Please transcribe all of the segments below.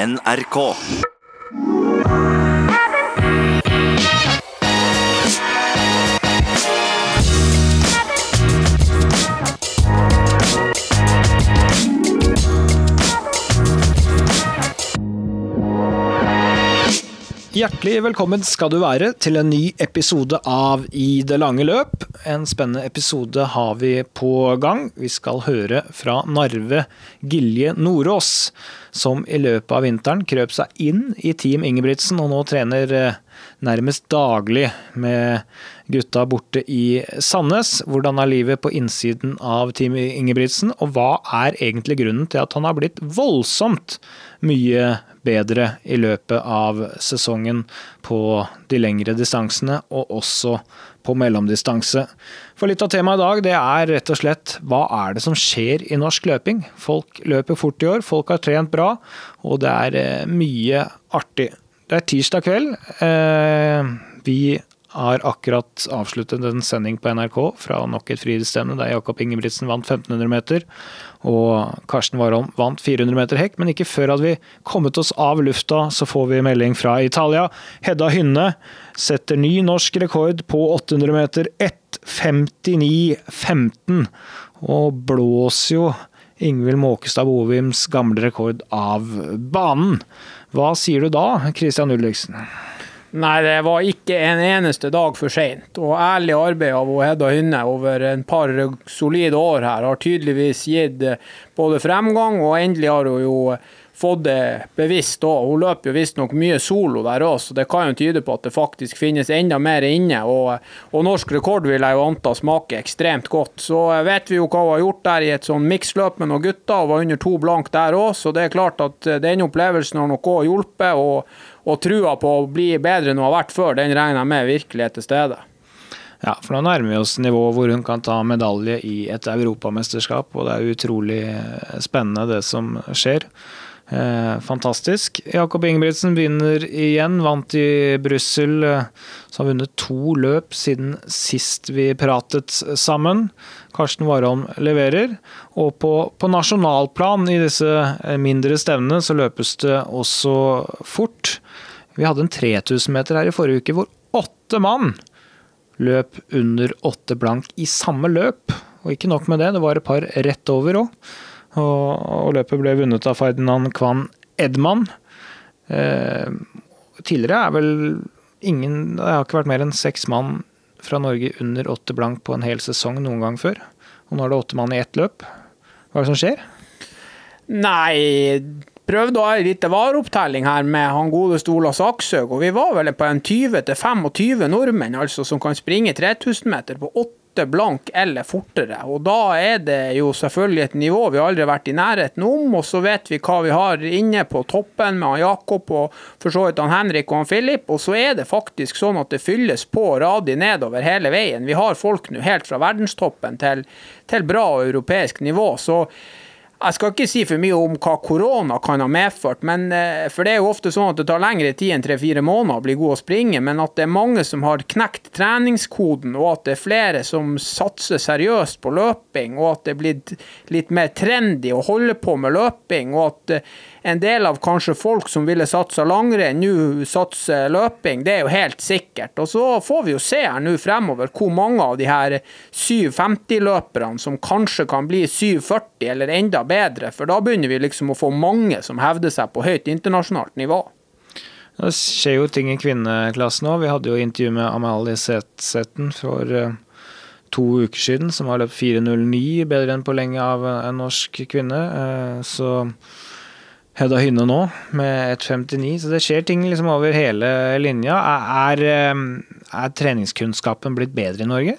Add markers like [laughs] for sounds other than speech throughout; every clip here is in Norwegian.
NRK. Hjertelig velkommen skal du være til en ny episode av I det lange løp. En spennende episode har vi på gang. Vi skal høre fra Narve Gilje Nordås, som i løpet av vinteren krøp seg inn i Team Ingebrigtsen, og nå trener eh, nærmest daglig med gutta borte i Sandnes. Hvordan er livet på innsiden av Team Ingebrigtsen, og hva er egentlig grunnen til at han har blitt voldsomt mye bedre i løpet av sesongen på de lengre distansene, og også på mellomdistanse. For litt av temaet i dag det er rett og slett hva er det som skjer i norsk løping? Folk løper fort i år, folk har trent bra, og det er eh, mye artig. Det er tirsdag kveld. Eh, vi har akkurat avsluttet en sending på NRK fra nok et friidrettsstevne der Jakob Ingebrigtsen vant 1500 meter og Karsten Warholm vant 400 meter hekk. Men ikke før hadde vi kommet oss av lufta, så får vi melding fra Italia. Hedda Hynne setter ny norsk rekord på 800 meter. 1.59,15. Og blåser jo Ingvild Måkestad Bovims gamle rekord av banen. Hva sier du da, Christian Ulriksen? Nei, det var ikke en eneste dag for seint. Og ærlig arbeid av Hedda Hynne over en par solide år her har tydeligvis gitt både fremgang, og endelig har hun jo fått det bevisst òg. Hun løper jo visstnok mye solo der òg, så det kan jo tyde på at det faktisk finnes enda mer inne. Og, og norsk rekord vil jeg jo anta smaker ekstremt godt. Så vet vi jo hva hun har gjort der i et sånn miksløp med noen gutter, og var under to blank der òg, så det er klart at den opplevelsen har nok òg hjulpet. og og trua på å bli bedre enn hun har vært før, den regner jeg med virkelig er til stede. Ja, for nå nærmer vi oss nivået hvor hun kan ta medalje i et europamesterskap, og det er utrolig spennende det som skjer. Eh, fantastisk. Jakob Ingebrigtsen begynner igjen. Vant i Brussel. Eh, så har vunnet to løp siden sist vi pratet sammen. Karsten Warholm leverer. Og på, på nasjonalplan i disse eh, mindre stevnene så løpes det også fort. Vi hadde en 3000 meter her i forrige uke hvor åtte mann løp under åtte blank i samme løp. Og ikke nok med det, det var et par rett over òg. Og, og, løpet ble vunnet av Ferdinand Kvan Edman. Eh, tidligere er vel ingen Det har ikke vært mer enn seks mann fra Norge under åtte blank på en hel sesong noen gang før. Og nå er det åtte mann i ett løp. Hva er det som skjer? Nei, prøvde å ha en liten vareopptelling her med han godeste Ola Sakshaug, og vi var vel på en 20-25 nordmenn altså, som kan springe 3000 meter på åtte blank eller fortere. Og da er det jo selvfølgelig et nivå vi aldri har vært i nærheten om, og så vet vi hva vi har inne på toppen med Jakob og for så vidt han Henrik og han Filip, og så er det faktisk sånn at det fylles på radig nedover hele veien. Vi har folk nå helt fra verdenstoppen til, til bra europeisk nivå. så jeg skal ikke si for mye om hva korona kan ha medført, men, eh, for det er jo ofte sånn at det tar lengre tid enn tre-fire måneder å bli god å springe, men at det er mange som har knekt treningskoden, og at det er flere som satser seriøst på løping, og at det er blitt litt mer trendy å holde på med løping, og at eh, en del av kanskje folk som ville satsa langrenn, nå satser løping. Det er jo helt sikkert. Og så får vi jo se her nå fremover hvor mange av de her 750-løperne som kanskje kan bli 740 eller enda bedre, for da begynner vi liksom å få mange som hevder seg på høyt internasjonalt nivå. Det skjer jo ting i kvinneklassen òg. Vi hadde jo intervju med Amalie Setsen for eh, to uker siden, som har løpt 4.09, bedre enn på lenge av en norsk kvinne. Eh, så Hedda Hynne nå, med 1,59. Så det skjer ting liksom over hele linja. Er, er, eh, er treningskunnskapen blitt bedre i Norge?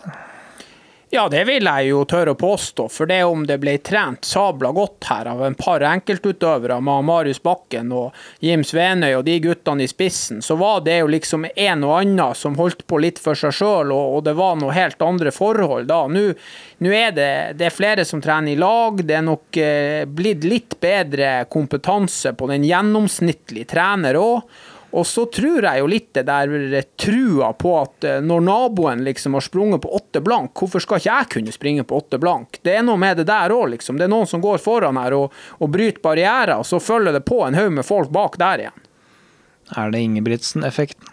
Ja, det vil jeg jo tørre å påstå. For det om det ble trent sabla godt her av en par enkeltutøvere, med Marius Bakken og Jim Svenøy og de guttene i spissen, så var det jo liksom en og annen som holdt på litt for seg sjøl, og, det var noe helt andre forhold da. Nå er det, det er flere som trener i lag. Det er nok eh, blitt litt bedre kompetanse på den gjennomsnittlige trener òg. Og så tror jeg jo litt det der trua på at eh, når naboen liksom har sprunget på åtte blank, hvorfor skal ikke jeg kunne springe på åtte blank? Det er noe med det der òg, liksom. Det er noen som går foran her og, og bryter barrierer, og så følger det på en haug med folk bak der igjen. Er det Ingebrigtsen-effekten?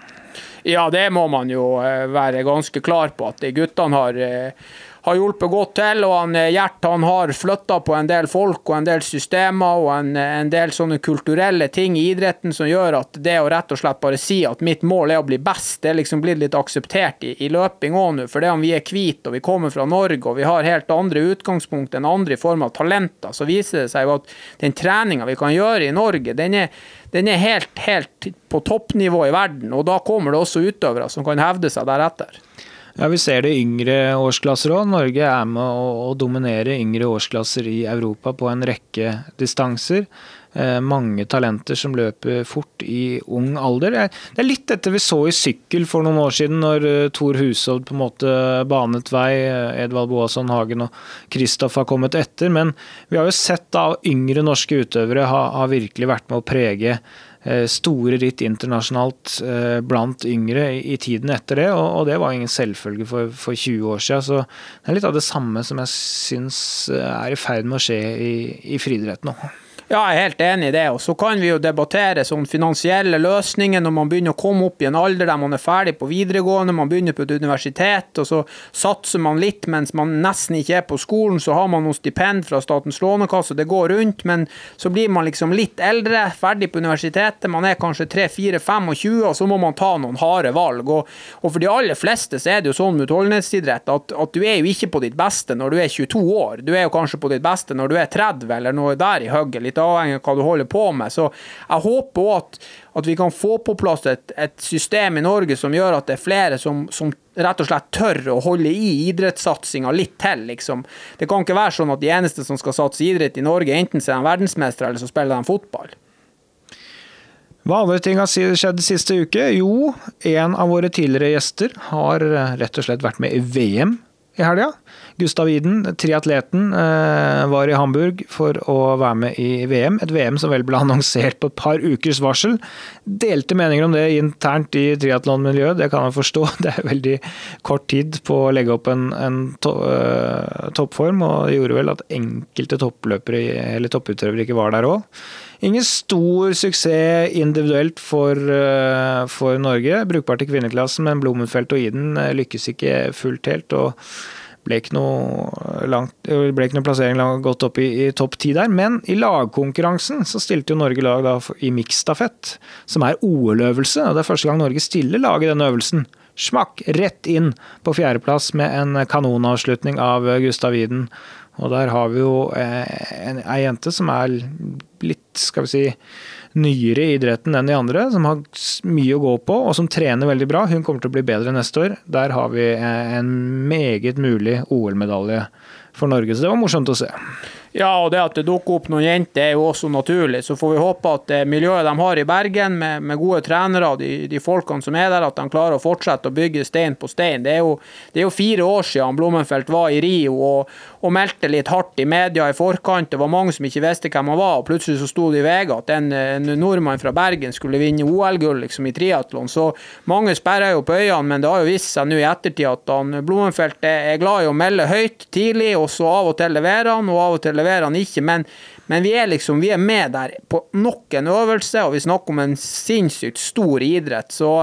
Ja, det må man jo eh, være ganske klar på, at de guttene har eh, har hjulpet godt til. og han, eh, Gjert han har flytta på en del folk og en del systemer og en, en, del sånne kulturelle ting i idretten som gjør at det å rett og slett bare si at mitt mål er å bli best, det liksom blitt litt akseptert i, i løping òg nå. For det om vi er hvite og vi kommer fra Norge og vi har helt andre utgangspunkt enn andre i form av talenter, så viser det seg jo at den treninga vi kan gjøre i Norge, den er den er helt, helt på toppnivå i verden, og da kommer det også utøvere som kan hevde seg deretter. Ja, Vi ser det i yngre årsklasser òg. Norge er med å, å, dominere yngre årsklasser i Europa på en rekke distanser. Eh, mange talenter som løper fort i ung alder. Det er litt dette vi så i sykkel for noen år siden, når uh, Thor Hushovd på en måte banet vei. Eh, Edvald Boasson Hagen og Kristoff har kommet etter. Men vi har jo sett da yngre norske utøvere har har virkelig vært med å prege Eh, store ritt internasjonalt eh, blant yngre i tiden etter det, og det var ingen selvfølge for, for 20 år siden. Så det er litt av det samme som jeg syns eh, er i ferd med å skje i, i friidrett nå. Ja, jeg er helt enig i det. Og så kan vi jo debattere sånn finansielle løsninger når man begynner å komme opp i en alder der man er ferdig på videregående, man begynner på et universitet, og så satser man litt mens man nesten ikke er på skolen. Så har man noe stipend fra Statens lånekasse, det går rundt, men så blir man liksom litt eldre, ferdig på universitetet, man er kanskje 3-4-25, og så må man ta noen harde valg. Og, og, for de aller fleste så er det jo sånn med utholdenhetsidrett at, at du er jo ikke på ditt beste når du er 22 år, du er jo kanskje på ditt beste når du er 30 eller noe der i hugget. litt avhengig av hva du holder på med. Så jeg håper òg at, at, vi kan få på plass et, et, system i Norge som gjør at det er flere som, som rett og slett tør å holde i idrettssatsinga litt til, liksom. Det kan ikke være sånn at de eneste som skal satse idrett i Norge, enten så er de verdensmestere eller så spiller de fotball. Hva andre ting har skjedd siste uke? Jo, en av våre tidligere gjester har rett og slett vært med i VM i helga. Gustav Iden, triatleten, eh, var i Hamburg for å være med i VM. Et VM som vel ble annonsert på et par ukers varsel. Delte meninger om det internt i triatlonmiljøet, det kan man forstå. [laughs] Det er veldig kort tid på å legge opp en, en to, uh, toppform, og det gjorde vel at enkelte toppløpere eller topputøvere ikke var der òg. Ingen stor suksess individuelt for, uh, for Norge. Brukbart i kvinneklassen, men Blommenfelt og Iden lykkes ikke fullt helt. og ble ikke noe, langt, ble ikke noe plassering godt opp i, i topp ti der. Men i lagkonkurransen så stilte jo Norge lag da i miksstafett, som er OL-øvelse. og Det er første gang Norge stiller lag i denne øvelsen. Smakk rett inn på fjerdeplass med en kanonavslutning av Gustav Widen. Og der har vi jo eh, ei jente som er litt, skal vi si nyere i idretten enn de andre, som har mye å gå på og som trener veldig bra. Hun kommer til å bli bedre neste år. Der har vi en meget mulig OL-medalje for Norge, så det var morsomt å se. Ja, og det at det dukker opp noen jenter er jo også naturlig. Så får vi håpe at det miljøet de har i Bergen, med, med gode trenere, de, de folkene som er der, at de klarer å fortsette å bygge stein på stein. Det er jo, det er jo fire år siden Blommenfelt var i Rio og, og, meldte litt hardt i media i forkant. Det var mange som ikke visste hvem han var, og plutselig så sto det i VG at en, en nordmann fra Bergen skulle vinne OL-gull liksom, i triatlon. Så mange sperrer jo på øynene, men det har jo vist seg nå i ettertid at han, Blommenfelt er glad i å melde høyt tidlig, og så av og til leverer han, og av og til leverer han ikke. Men, men vi, er liksom, vi er med der på nok en øvelse, og vi snakker om en sinnssykt stor idrett. Så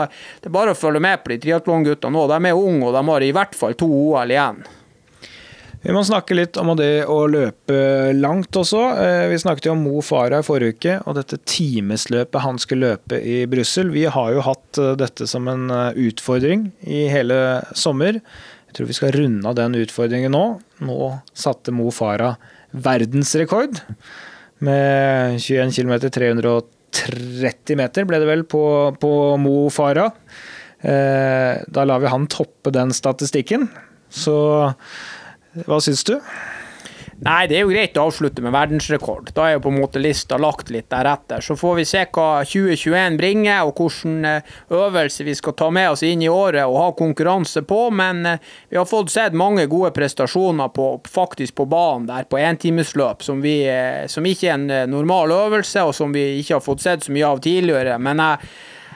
det er bare å følge med på de triatlonguttene nå. De er unge, og de har i hvert fall to OL igjen. Vi må snakke litt om det å løpe langt også. Eh, vi snakket jo om Mo Farah i forrige uke, og dette timesløpet han skulle løpe i Brussel. Vi har jo hatt eh, dette som en eh, utfordring i hele sommer. Jeg tror vi skal runde av den utfordringen nå. Nå satte Mo Farah verdensrekord med 21 km 330 meter, ble det vel, på, på Mo Farah. Da lar vi han toppe den statistikken. Så hva syns du? Nei, det er jo greit å avslutte med verdensrekord. Da er jo på en måte lista lagt litt deretter. Så får vi se hva 2021 bringer, og hvilken eh, øvelse vi skal ta med oss inn i året og ha konkurranse på. Men eh, vi har fått sett mange gode prestasjoner på, faktisk på banen der, på entimesløp, som, eh, som ikke er en normal øvelse, og som vi ikke har fått sett så mye av tidligere. Men jeg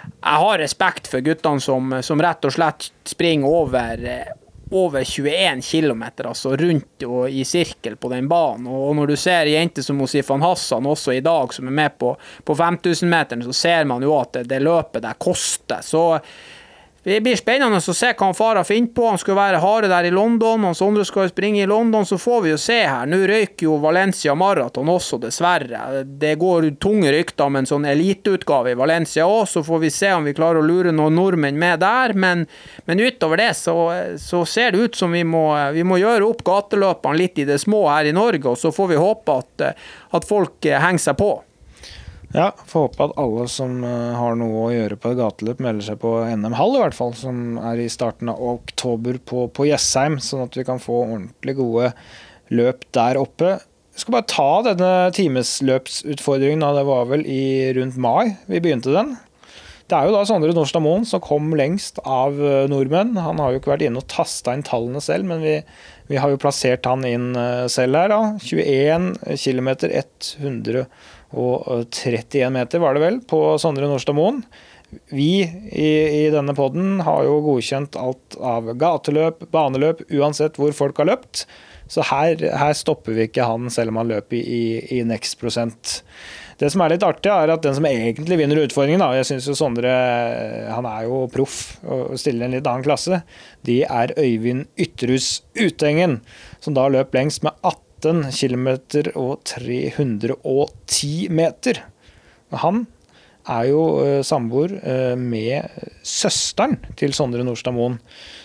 jeg har respekt for guttene som, som rett og slett springer over, over 21 km, altså rundt og i sirkel på den banen. Og når du ser jenter som Sifan Hassan også i dag, som er med på, på 5000-meteren, så ser man jo at det, det løpet der koster. Så det blir spennende å se hva han far har funnet på. Han skal være harde der i London. og Sondre skal springe i London, så får vi jo se her. Nå røyker jo Valencia Marathon også, dessverre. Det går tunge rykter om en sånn eliteutgave i Valencia òg, så får vi se om vi klarer å lure noen nordmenn med der. Men, men utover det så, så, ser det ut som vi må, vi må gjøre opp gateløpene litt i det små her i Norge, og så får vi håpe at, at folk henger seg på. Ja, får håpe at alle som eh, har noe å gjøre på et gateløp, melder seg på NM Hall, i hvert fall, som er i starten av oktober på, på Jessheim, sånn at vi kan få ordentlig gode løp der oppe. Jeg skal bare ta denne timesløpsutfordringen. Det var vel i rundt mai vi begynte den. Det er jo da Sondre Norstad Moen som kom lengst av eh, nordmenn. Han har jo ikke vært inne og tasta inn tallene selv, men vi, vi har jo plassert han inn eh, selv her. da. 21 km 100 og 31 eh, meter, var det vel, på Sondre Nordstadmoen. Vi i, i denne poden har jo godkjent alt av gateløp, baneløp, uansett hvor folk har løpt. Så her, her stopper vi ikke han, selv om han løper i, i, next prosent. Det som er litt artig, er at den som egentlig vinner utfordringen, da, jeg syns jo Sondre han er jo proff og stiller en litt annen klasse, de er Øyvind Ytterhus Utengen, som da løp lengst med 18 18 km og 310 meter. Han er jo uh, samboer uh, med søsteren til Sondre Nordstad Moen.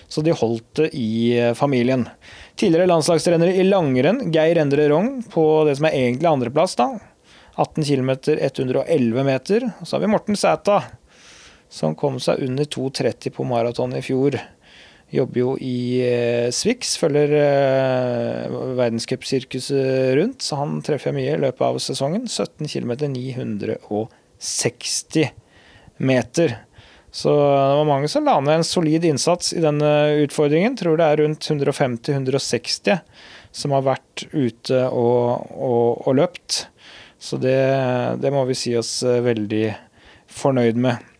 Så de holdt det i uh, familien. Tidligere landslagstrener i langrenn, Geir Endre Rogn, på det som er egentlig andreplass. da. 18 km 111 meter. Og så har vi Morten Sæta, som kom seg under 2,30 på maraton i fjor. Jobber jo i eh, Swix, følger eh, verdenscupsirkuset rundt, så han treffer jeg mye i løpet av sesongen. 17 km 960 meter. Så det var mange som la ned en solid innsats i denne utfordringen. Tror det er rundt 150-160 som har vært ute og, og, og løpt. Så det, det, må vi si oss eh, veldig fornøyd med.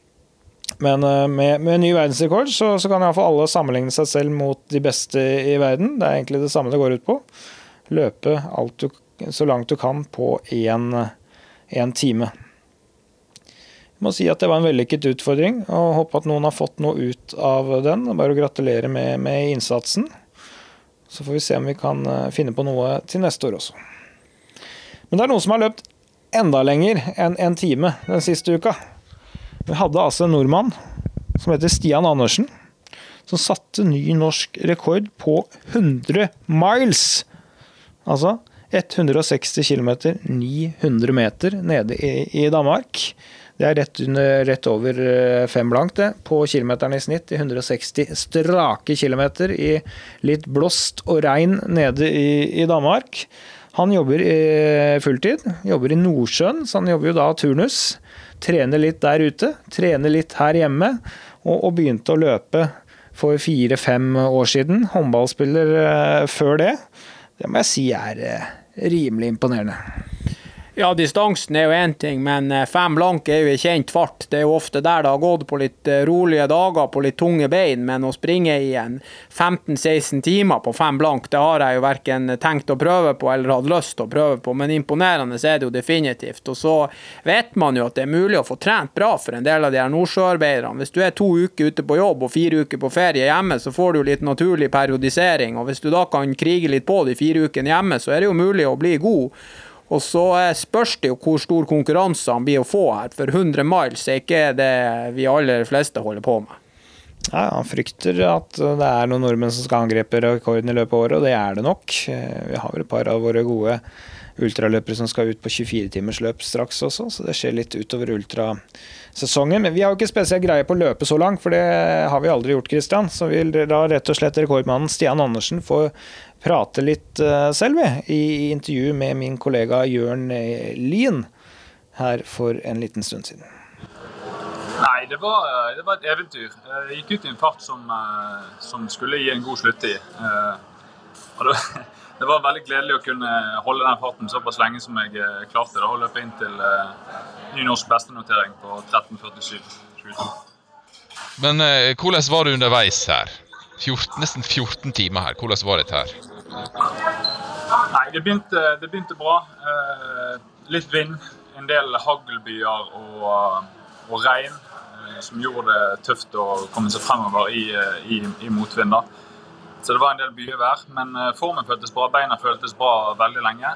Men uh, med, med, ny verdensrekord så, så kan iallfall alle sammenligne seg selv mot de beste i verden. Det er egentlig det samme det går ut på. Løpe du, så langt du kan på én time. Jeg må si at det var en vellykket utfordring, og håper at noen har fått noe ut av den. Bare å gratulere med, med innsatsen. Så får vi se om vi kan uh, finne på noe til neste år også. Men det er noen som har løpt enda lenger enn en time den siste uka. Vi hadde altså en nordmann som heter Stian Andersen, som satte ny norsk rekord på 100 miles. Altså 160 km, 900 meter nede i, Danmark. Det er rett, under, rett over eh, fem blankt det, på kilometerne i snitt. I 160 strake kilometer i litt blåst og regn nede i, i Danmark. Han jobber i fulltid, jobber i Nordsjøen, så han jobber jo da turnus. Trene litt der ute, trene litt her hjemme, og, og begynte å løpe for fire-fem år siden. Håndballspiller uh, før det. Det må jeg si er uh, rimelig imponerende. Ja, distansen er jo én ting, men eh, fem blank er jo i kjent fart. Det er jo ofte der det har gått på litt eh, rolige dager, på litt tunge bein. Men å springe i en 15-16 timer på fem blank, det har jeg jo verken tenkt å prøve på eller hatt lyst til å prøve på. Men imponerende er det jo definitivt. Og så vet man jo at det er mulig å få trent bra for en del av de her nordsjøarbeiderne. Hvis du er to uker ute på jobb og fire uker på ferie hjemme, så får du jo litt naturlig periodisering. Og hvis du da kan krige litt på de fire ukene hjemme, så er det jo mulig å bli god. Og så eh, spørs det jo hvor stor konkurranse han blir å få her, for 100 miles er ikke det vi aller fleste holder på med. Ja, Han frykter at det er noen nordmenn som skal angripe rekorden i løpet av året, og det er det nok. Eh, vi har vel et par av våre gode ultraløpere som skal ut på 24-timersløp straks også, så det skjer litt utover ultrasesongen. Men vi har jo ikke spesielt greie på å løpe så langt, for det har vi aldri gjort, Christian. Så vil da rett og slett rekordmannen Stian Andersen få prate litt selv selv, i intervju med min kollega Jørn eh, Lien her for en liten stund siden. Nei, det var, eh, det var et eventyr. Jeg gikk ut i en fart som, som skulle gi en god sluttid. Det, [laughs] det, var veldig gledelig å kunne holde den farten såpass lenge som jeg klarte. det, Å løpe inn til ny norsk bestenotering på 13.47. Men eh, hvordan var det underveis her? 14, nesten 14 timer her. Hvordan var dette her? Nei, det begynte, det begynte bra. Eh, litt vind, en del haglbyer og, og regn eh, som gjorde det tøft å komme seg fremover i, eh, i, i motvind. Så det var en del byevær, men eh, formen føltes bra. Beina føltes bra veldig lenge.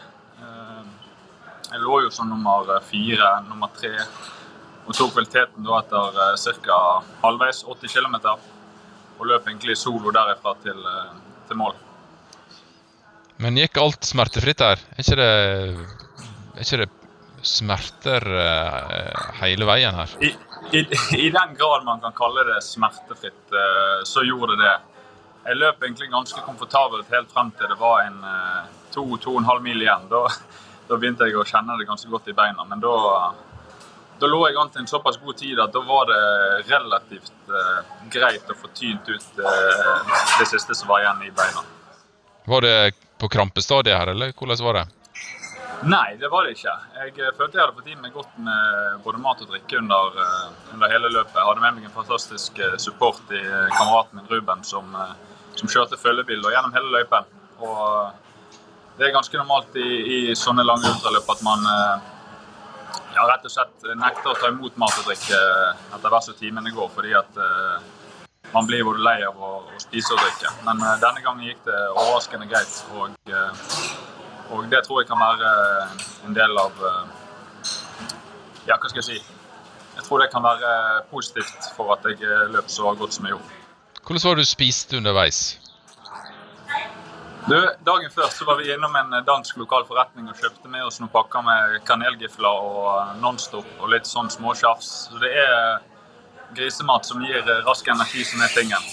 Eh, Jeg lå jo som nummer fire, nummer tre, og tok vel teten da etter ca. halvveis, 80 km. Og løp egentlig solo derifra til, eh, til mål. Men gikk alt smertefritt her? Er ikke det, er ikke det smerter eh, hele veien her? I, i, I den grad man kan kalle det smertefritt, eh, så gjorde det det. Jeg løp egentlig ganske komfortabelt helt frem til det var en eh, to, to og en halv mil igjen. Da, da begynte jeg å kjenne det ganske godt i beina. Men da, da lå jeg an til en såpass god tid at da var det relativt eh, greit å få tynt ut eh, det siste som var igjen i beina. Var det på krampestadiet her, eller hvordan var det? Nei, det var det ikke. Jeg eh, følte jeg hadde fått i meg godt med både mat og drikke under, eh, under hele løpet. Jeg hadde med meg en fantastisk eh, support i kameraten min Ruben, som, som kjørte følgebil gjennom hele løypen. Og det er ganske normalt i, i sånne lange ultraløp at man eh, ja, rett og slett nekter å ta imot mat og drikke eh, etter hvert som timene går, fordi at eh, man blir både lei av å, å spise og drikke. Men eh, denne gangen gikk det overraskende greit. og... eh, og det tror jeg kan være en del av Ja, hva skal jeg si? Jeg tror det kan være positivt for at jeg løp så godt som jeg gjorde. Hvordan var det du spiste underveis? Du, dagen før så var vi innom en dansk lokal forretning og kjøpte med oss noen pakker med kanelgifler og eh, Nonstop og litt sånn småtjafs. Så det er grisemat som gir eh, rask energi, som er tingen.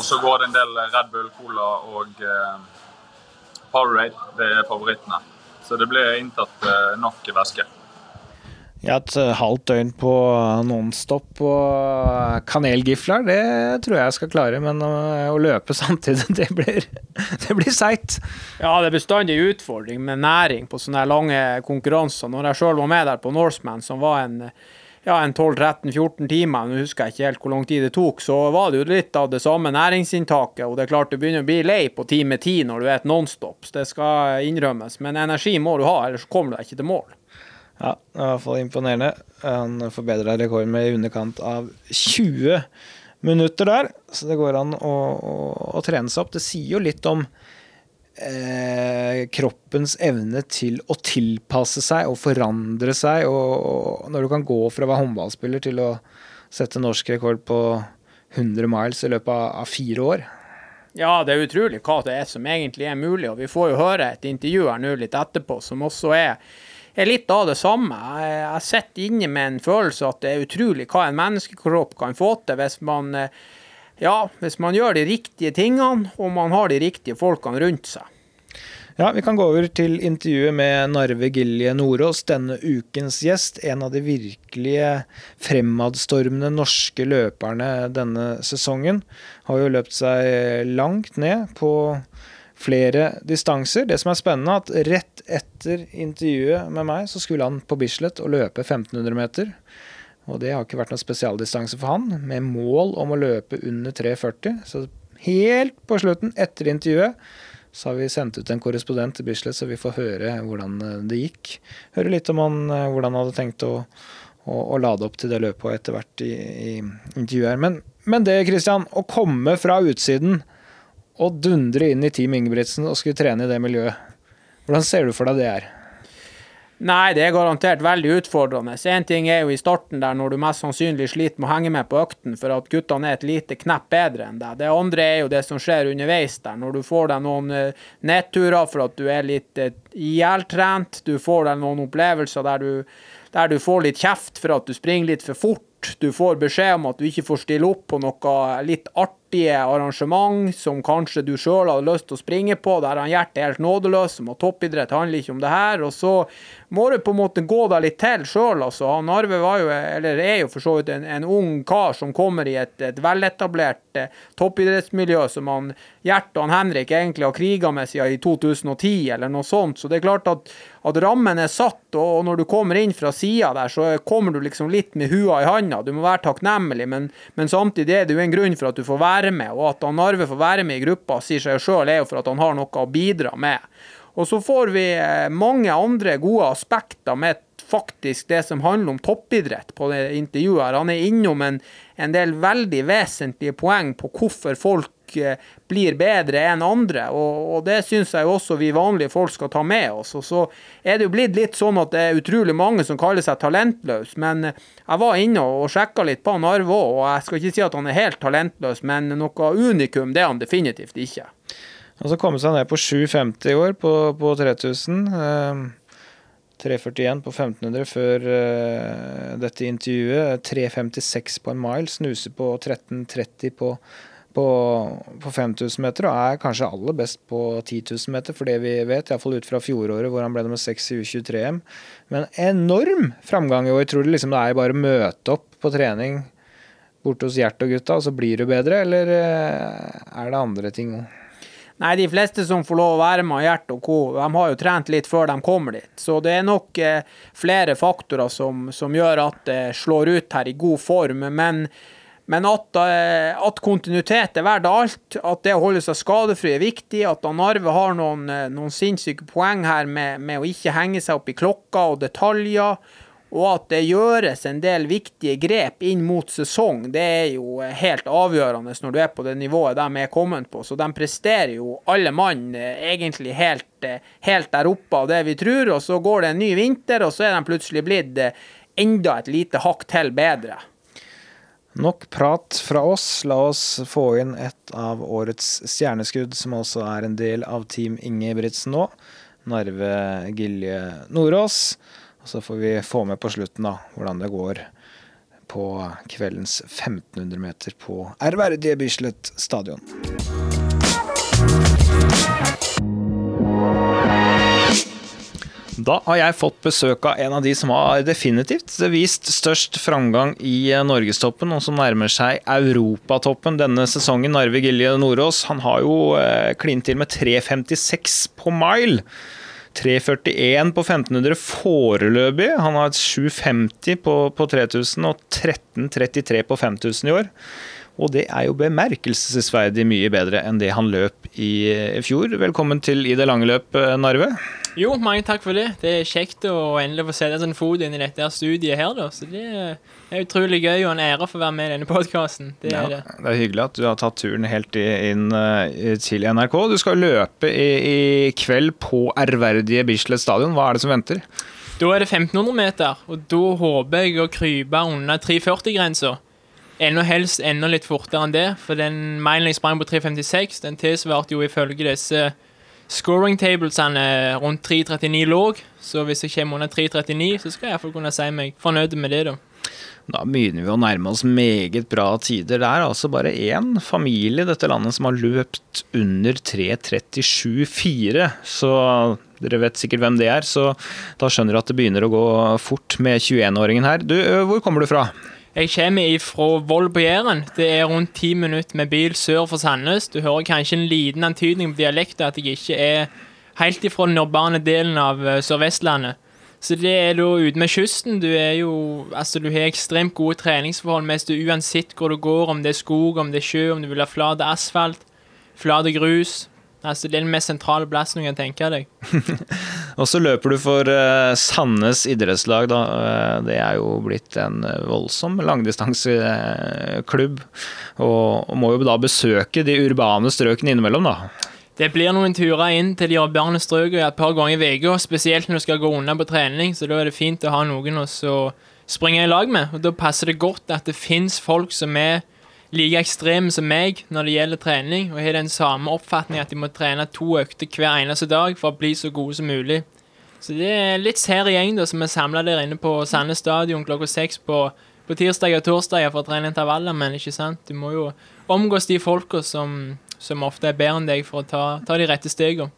Og så går det en del Red Bull, Cola og eh, Powerade. Det er favorittene. Så det ble inntatt eh, nok væske. Ja, et eh, halvt døgn på Nonstop og kanelgifler, det tror jeg jeg skal klare. Men eh, å løpe [laughs] samtidig, det blir, det blir seigt. Ja, det er bestandig en utfordring med næring på sånne lange konkurranser. Når jeg sjøl var med der på Norseman, som var en, ja, en 12-13-14 timer, nå husker jeg ikke helt hvor lang tid det tok, så var det jo litt av det samme næringsinntaket. Og det er klart du begynner å bli lei på time ti når du er et nonstop, det skal innrømmes. Men energi må du ha, ellers kommer du deg ikke til mål. Ja, det er i hvert fall imponerende. Han forbedra rekorden med i underkant av 20 minutter der, så det går an å, å, å trene seg opp. Det sier jo litt om eh, kroppens evne til å tilpasse seg og forandre seg. Og, og når du kan gå fra å være håndballspiller til å sette norsk rekord på 100 miles i løpet av, av fire år. Ja, det er utrolig hva det er som egentlig er mulig, og vi får jo høre et intervju her nå litt etterpå som også er, er litt av det samme. Jeg, jeg sitter inne med en følelse at det er utrolig hva en menneskekropp kan få til hvis man, eh, ja, hvis man gjør de riktige tingene og man har de riktige folkene rundt seg. Ja, Vi kan gå over til intervjuet med Narve Gilje Nordås, denne ukens gjest. En av de virkelige fremadstormende norske løperne denne sesongen. Har jo løpt seg langt ned på flere distanser. Det som er spennende, at rett etter intervjuet med meg, så skulle han på Bislett og løpe 1500 meter. Og det har ikke vært noen spesialdistanse for han, med mål om å løpe under 3,40. Så helt på slutten, etter intervjuet, så har vi sendt ut en korrespondent til Bislett, så vi får høre hvordan eh, det gikk. Høre litt om han, eh, hvordan han hadde tenkt å, å, å lade opp til det løpet etter hvert i, i intervjuet her. Men, men det, Christian, å komme fra utsiden og dundre inn i Team Ingebrigtsen og skulle trene i det miljøet, hvordan ser du for deg det er? Nei, det er garantert veldig utfordrende. Én ting er jo i starten der når du mest sannsynlig sliter med å henge med på økten for at guttene er et lite knepp bedre enn deg. Det andre er jo det som skjer underveis der, når du får deg noen uh, nedturer for at du er litt uh, ihjeltrent, du får deg noen opplevelser der du, der du får litt kjeft for at du springer litt for fort. Du får beskjed om at du ikke får stille opp på noe litt artige arrangement som kanskje du sjøl hadde lyst til å springe på, der han Gjert er helt nådeløs, som at toppidrett handler ikke om det her. Og så må du på en måte gå deg litt til sjøl, altså. Han Arve var jo, eller er jo for så vidt en, en ung kar som kommer i et, et veletablert eh, toppidrettsmiljø som han Gjert og han Henrik egentlig har kriga med siden i 2010, eller noe sånt. Så det er klart at at rammen er satt, og når du kommer inn fra sida der, så kommer du liksom litt med hua i handa. Du må være takknemlig, men, men, samtidig er det jo en grunn for at du får være med. Og at han Arve får være med i gruppa, sier seg sjøl, er jo for at han har noe å bidra med. Og så får vi eh, mange andre gode aspekter med faktisk det som handler om toppidrett på det intervjuet. her. Han er innom en, en del veldig vesentlige poeng på hvorfor folk blir bedre enn andre. Og, og det syns jeg også vi vanlige folk skal ta med oss. Og så er det jo blitt litt sånn at det er utrolig mange som kaller seg talentløse. Men jeg var inne og sjekka litt på Narve òg, og jeg skal ikke si at han er helt talentløs, men noe unikum det er han definitivt ikke. Og så komme seg ned på 7,50 i år på, på 3000. Eh, 3,41 på 1500 før uh, dette intervjuet. 3,56 på en mile. Snuse på 13,30 på på, på 5000 meter og er kanskje aller best på 10 000 meter, for det vi vet, iallfall ut fra fjoråret hvor han ble nummer 6 i U23-EM. Men enorm framgang i år. Tror du liksom det er bare å møte opp på trening borte hos Gjert og gutta, og så blir du bedre, eller eh, er det andre ting òg? Nei, de fleste som får lov å være med Gjert og co., de har jo trent litt før de kommer dit. Så det er nok eh, flere faktorer som, som, gjør at det slår ut her i god form. Men men at, eh, at, kontinuitet er verdt alt, at det å holde seg skadefri er viktig, at Narve har noen, eh, noen sinnssyke poeng her med, med, å ikke henge seg opp i klokka og detaljer, og at det gjøres en del viktige grep inn mot sesong, det er jo eh, helt avgjørende når du er på det nivået de er kommet på. Så de presterer jo alle mann egentlig helt, helt der oppe av det vi tror, og så går det en ny vinter, og så er de plutselig blitt enda et lite hakk til bedre. Nok prat fra oss. La oss få inn et av årets stjerneskudd, som også er en del av Team Ingebrigtsen nå. Narve Gilje Nordås. Og så får vi få med på slutten da, hvordan det går på kveldens 1500 meter på ærverdige Bislett stadion. Da har jeg fått besøk av en av de som har definitivt vist størst framgang i eh, norgestoppen, og som nærmer seg europatoppen denne sesongen. Narve Gilje Nordås han har jo eh, klint til med 3,56 på mile. 3,41 på 1500 foreløpig. Han har 7,50 på, på 3000 og 13,33 på 5000 i år. Og det er jo bemerkelsesverdig mye bedre enn det han løp i eh, fjor. Velkommen til I det lange løp, Narve. Jo, mange takk for det. Det er kjekt å endelig få sette en fot inn i dette studiet her, da. Så det er utrolig gøy og en ære å være med i denne podkasten. Det, ja, det. det er hyggelig at du har tatt turen helt inn uh, til NRK. Du skal løpe i, i kveld på ærverdige Bislett stadion. Hva er det som venter? Da er det 1500 meter, og da håper jeg å krype under 340-grensa. Enda helst enda litt fortere enn det, for den milen jeg sprang på 356, den tilsvarte jo ifølge disse Scoring tablesene rundt 3.39 låg, så hvis jeg kommer under 3.39, så skal jeg iallfall kunne si meg fornøyd med det, da. Da begynner vi å nærme oss meget bra tider. Det er altså bare én familie i dette landet som har løpt under 3.37,4. Så dere vet sikkert hvem det er, så da skjønner du at det begynner å gå fort med 21-åringen her. Du, hvor kommer du fra? Jeg kommer fra Vold på Jæren. Det er rundt ti minutter med bil sør for Sandnes. Du hører kanskje en liten antydning på dialekten at jeg ikke er helt ifra den urbane delen av eh, Sør-Vestlandet. Så det er da ute med kysten. Du er jo Altså, du har ekstremt gode treningsforhold mens du uansett hvor du går, om det er skog, om det er sjø, om du vil ha flat asfalt, flat grus, Altså, det er den mest sentrale plassen du kan tenke deg. [laughs] og så løper du for uh, Sandnes idrettslag, da. Uh, det er jo blitt en voldsom langdistanseklubb. Og, må jo da besøke de urbane strøkene innimellom, da. Det blir noen turer inn til de urbane strøkene et par ganger i uka, spesielt når du skal gå unna på trening, så da er det fint å ha noen å springe i lag med. Og da passer det godt at det fins folk som er like ekstreme som meg når det gjelder trening, og har den samme oppfatning at de må trene to økter hver eneste dag for å bli så gode som mulig. Så det er litt sær gjeng da, som er samla der inne på Sandnes stadion klokka seks på, på tirsdag og torsdag for å trene intervaller, men ikke sant? Du må jo omgås de folka som, som, ofte er bedre enn deg, for å ta, ta de rette stegene.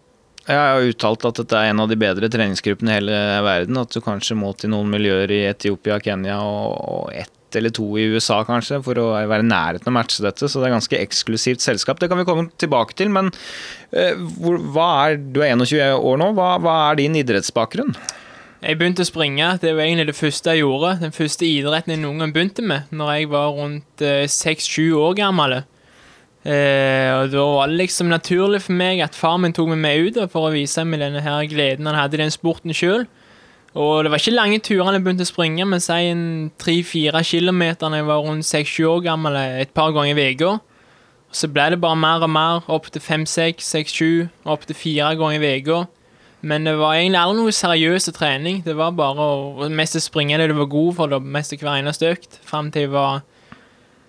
Jeg har uttalt at dette er en av de bedre treningsgruppene i hele verden. At du kanskje må til noen miljøer i Etiopia, Kenya og, og et ett eller to i USA, kanskje, for å være i nærheten av å matche dette. Så det er ganske eksklusivt selskap. Det kan vi komme tilbake til. Men eh, hvor, hva er, du er 21 år nå. Hva, hva er din idrettsbakgrunn? Jeg begynte å springe. Det var egentlig det første jeg gjorde. Den første idretten jeg noen gang begynte med, når jeg var rundt seks-sju år gammel. Eh, og Da var det liksom naturlig for meg at far min tok meg med ut for å vise meg denne her gleden han hadde i den sporten sjøl. Og det var ikke lange turene jeg begynte å springe, men si en tre-fire kilometer da jeg var rundt seks-sju år gammel et par ganger i uka. Så ble det bare mer og mer, opp til fem-seks, seks-sju, opp til fire ganger i uka. Men det var egentlig aldri noe seriøs trening. Det var bare å mest springe det du var god for, det mest hver eneste økt, fram til jeg var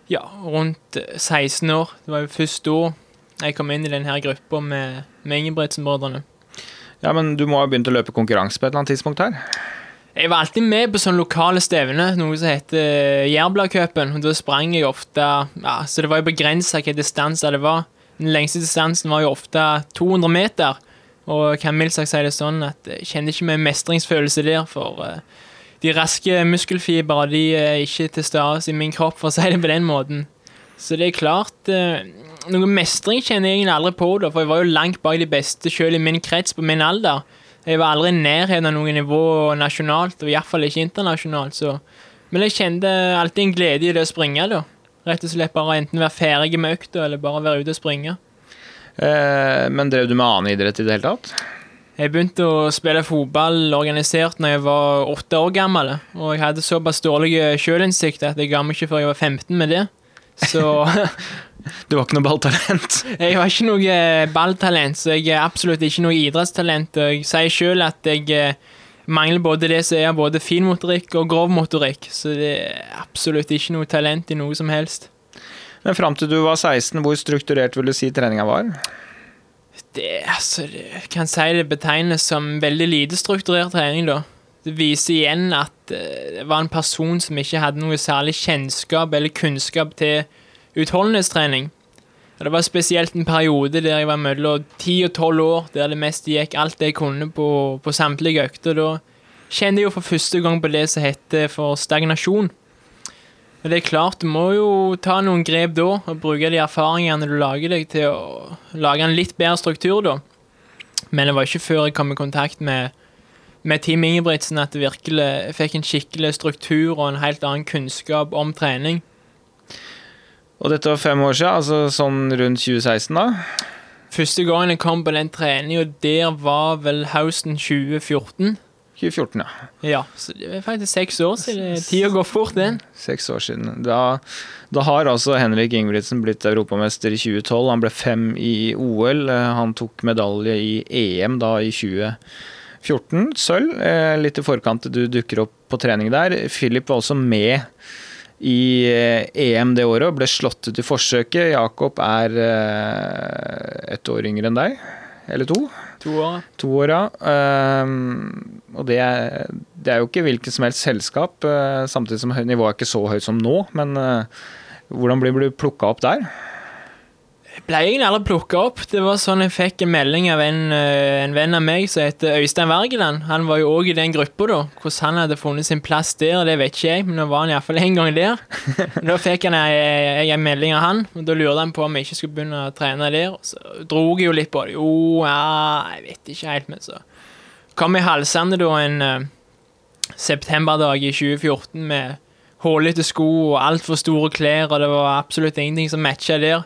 ja, rundt 16 år. Det var jo først da jeg kom inn i denne gruppa med, med Ingebrigtsen-brødrene. Ja, men du må ha begynt å løpe konkurranse på et eller annet tidspunkt her? Jeg var alltid med på sånne lokale stevner, noe som heter Jærbladcupen. Da sprang jeg ofte ja, Så det var jo begrensa hvilken distanse det var. Den lengste distansen var jo ofte 200 meter. Og kan mildt sagt si det sånn at jeg kjenner ikke med mestringsfølelse der, for uh, de raske muskelfibrene de er ikke til stede i min kropp, for å si det på den måten. Så det er klart uh, Noe mestring kjenner jeg aldri på, da, for jeg var jo langt bak de beste selv i min krets på min alder. Jeg var aldri i nærheten av noe nivå nasjonalt, og iallfall ikke internasjonalt. Så. Men jeg kjente alltid en glede i det å springe. da. Rett og slett bare enten være ferdig med økta, eller bare være ute og springe. Eh, men drev du med annen idrett i det hele tatt? Jeg begynte å spille fotball organisert når jeg var åtte år gammel. Og jeg hadde såpass dårlig sjølinnsikt at jeg ga meg ikke før jeg var 15 med det. Så [laughs] [laughs] Du var ikke noe balltalent? [laughs] Jeg var ikke noe eh, balltalent, så jeg er absolutt ikke noe idrettstalent. Jeg sier sjøl at jeg eh, mangler både det som er både finmotorikk og grovmotorikk. Så det er absolutt ikke noe talent i noe som helst. Men fram til du var 16, hvor strukturert vil du si treninga var? Det, altså, jeg kan si det betegnes som veldig lite strukturert trening, da. Det viser igjen at uh, det var en person som ikke hadde noe særlig kjennskap eller kunnskap til utholdenhetstrening. Og det var spesielt en periode der jeg var mellom 10 og 12 år, der det meste gikk alt jeg kunne på, på samtlige økter. Da kjente jeg jo for første gang på det som heter for stagnasjon. Og det er klart, du må jo ta noen grep da, og bruke de erfaringene du lager deg, til å lage en litt bedre struktur, da. Men det var ikke før jeg kom i kontakt med, med Team Ingebrigtsen at jeg virkelig fikk en skikkelig struktur og en helt annen kunnskap om trening. Og dette var fem år siden, altså sånn rundt 2016, da? Første gangen jeg kom på den treninga, der var vel høsten 2014. 2014, ja. Ja, så det er faktisk seks år siden. Tida går fort, den. Seks år siden. Da, da har altså Henrik Ingebrigtsen blitt europamester i 2012. Han ble fem i OL. Han tok medalje i EM da i 2014. Sølv. Eh, litt i forkant du dukker opp på trening der. Philip var også med i EM det året og ble slått ut i forsøket. Jakob er eh, ett år yngre enn deg. Eller to. To år. To år, ja. Um, og det er, det er, jo ikke hvilket som helst selskap, samtidig som nivået er ikke så høyt som nå. Men hvordan blir du plukka opp der? Ble egentlig aldri plukka opp. Det var sånn jeg fikk en melding av en, eh, en venn av meg som heter Øystein Wergeland. Han var jo òg i den gruppa, da. Hvordan han hadde funnet sin plass der, det vet ikke jeg, men nå var han iallfall en gang der. [laughs] da fikk han en, en melding av han, og da lurte han på om jeg ikke skulle begynne å trene der. Så dro jeg jo litt på det. Jo, ja, jeg vet ikke helt, men så kom jeg halsende da en uh, septemberdag i 2014 med hullete sko og altfor store klær, og det var absolutt ingenting som matcha der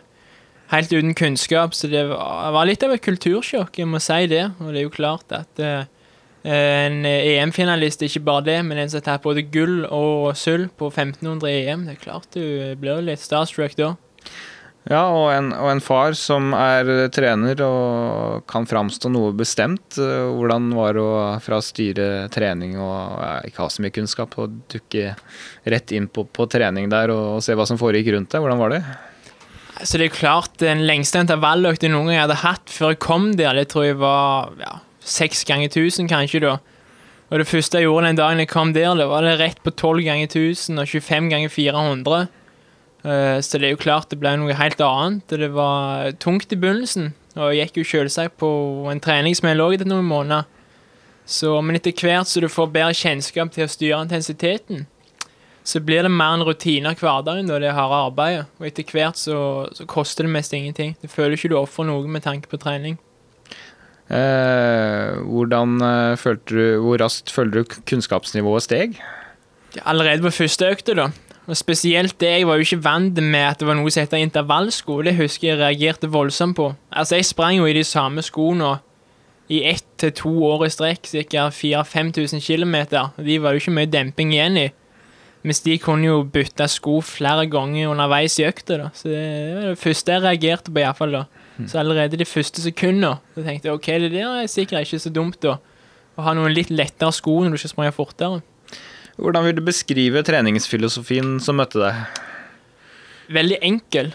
helt uten kunnskap, så det var, litt av et kultursjokk, jeg må si det. Og det er jo klart at uh, en EM-finalist ikke bare det, men en som tar både gull og sølv på 1500 EM, det er klart du blir litt starstruck da. Ja, og en, og en, far som er trener og kan framstå noe bestemt. Eh, hvordan var det å fra styre trening og ikke ha så mye kunnskap og dukke rett inn på, på trening der og, og se hva som foregikk rundt deg? Hvordan var det? Så det er klart, den lengste intervalløkta noen gang jeg hadde hatt før jeg kom der, det tror jeg var ja, seks ganger 1000, kanskje, da. Og det første jeg gjorde den dagen jeg kom der, det var det rett på 12 ganger 1000 og 25 ganger 400. Uh, så det er jo klart det ble noe helt annet. Det var tungt i begynnelsen, og jeg gikk jo selvsagt på en trening som jeg lå etter noen måneder. Så, men etter hvert så du får bedre kjennskap til å styre intensiteten, så blir det mer en rutine av hverdagen, da, det harde arbeidet. Og etter hvert så, så koster det mest ingenting. Du føler ikke du ofrer noe med tanke på trening. Eh, hvordan eh, følte du, Hvor raskt følte du kunnskapsnivået steg? Allerede på første økte, da. Og spesielt det, jeg var jo ikke vant med at det var noe som heter intervallsko. Det husker jeg reagerte voldsomt på. Altså, jeg sprang jo i de samme skoene i ett til to år i strekk, ca. 4000-5000 km. De var jo ikke mye demping igjen i. Mens de kunne jo bytte sko flere ganger underveis i økta. da. Så det var det første jeg reagerte på, iallfall. da. Så allerede de første sekundene så tenkte jeg ok, det der er sikkert ikke så dumt, da. Å ha noen litt lettere sko når du ikke springer fortere. Hvordan vil du beskrive treningsfilosofien som møtte deg? Veldig enkel.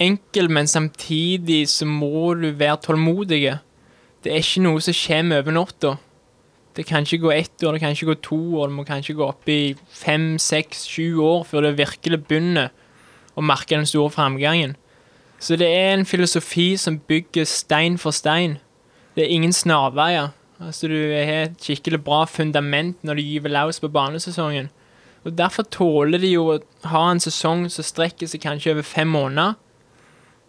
Enkel, men samtidig så må du være tålmodig. Det er ikke noe som kommer over natta. Det kan ikke gå ett år, det kan ikke gå to år, det må kanskje gå opp i fem, seks, sju år før det virkelig begynner å merke den store framgangen. Så det er en filosofi som bygger stein for stein. Det er ingen snarveier. Altså, du har et skikkelig bra fundament når du gyver løs på banesesongen. Og Derfor tåler de jo å ha en sesong som strekker seg kanskje over fem måneder.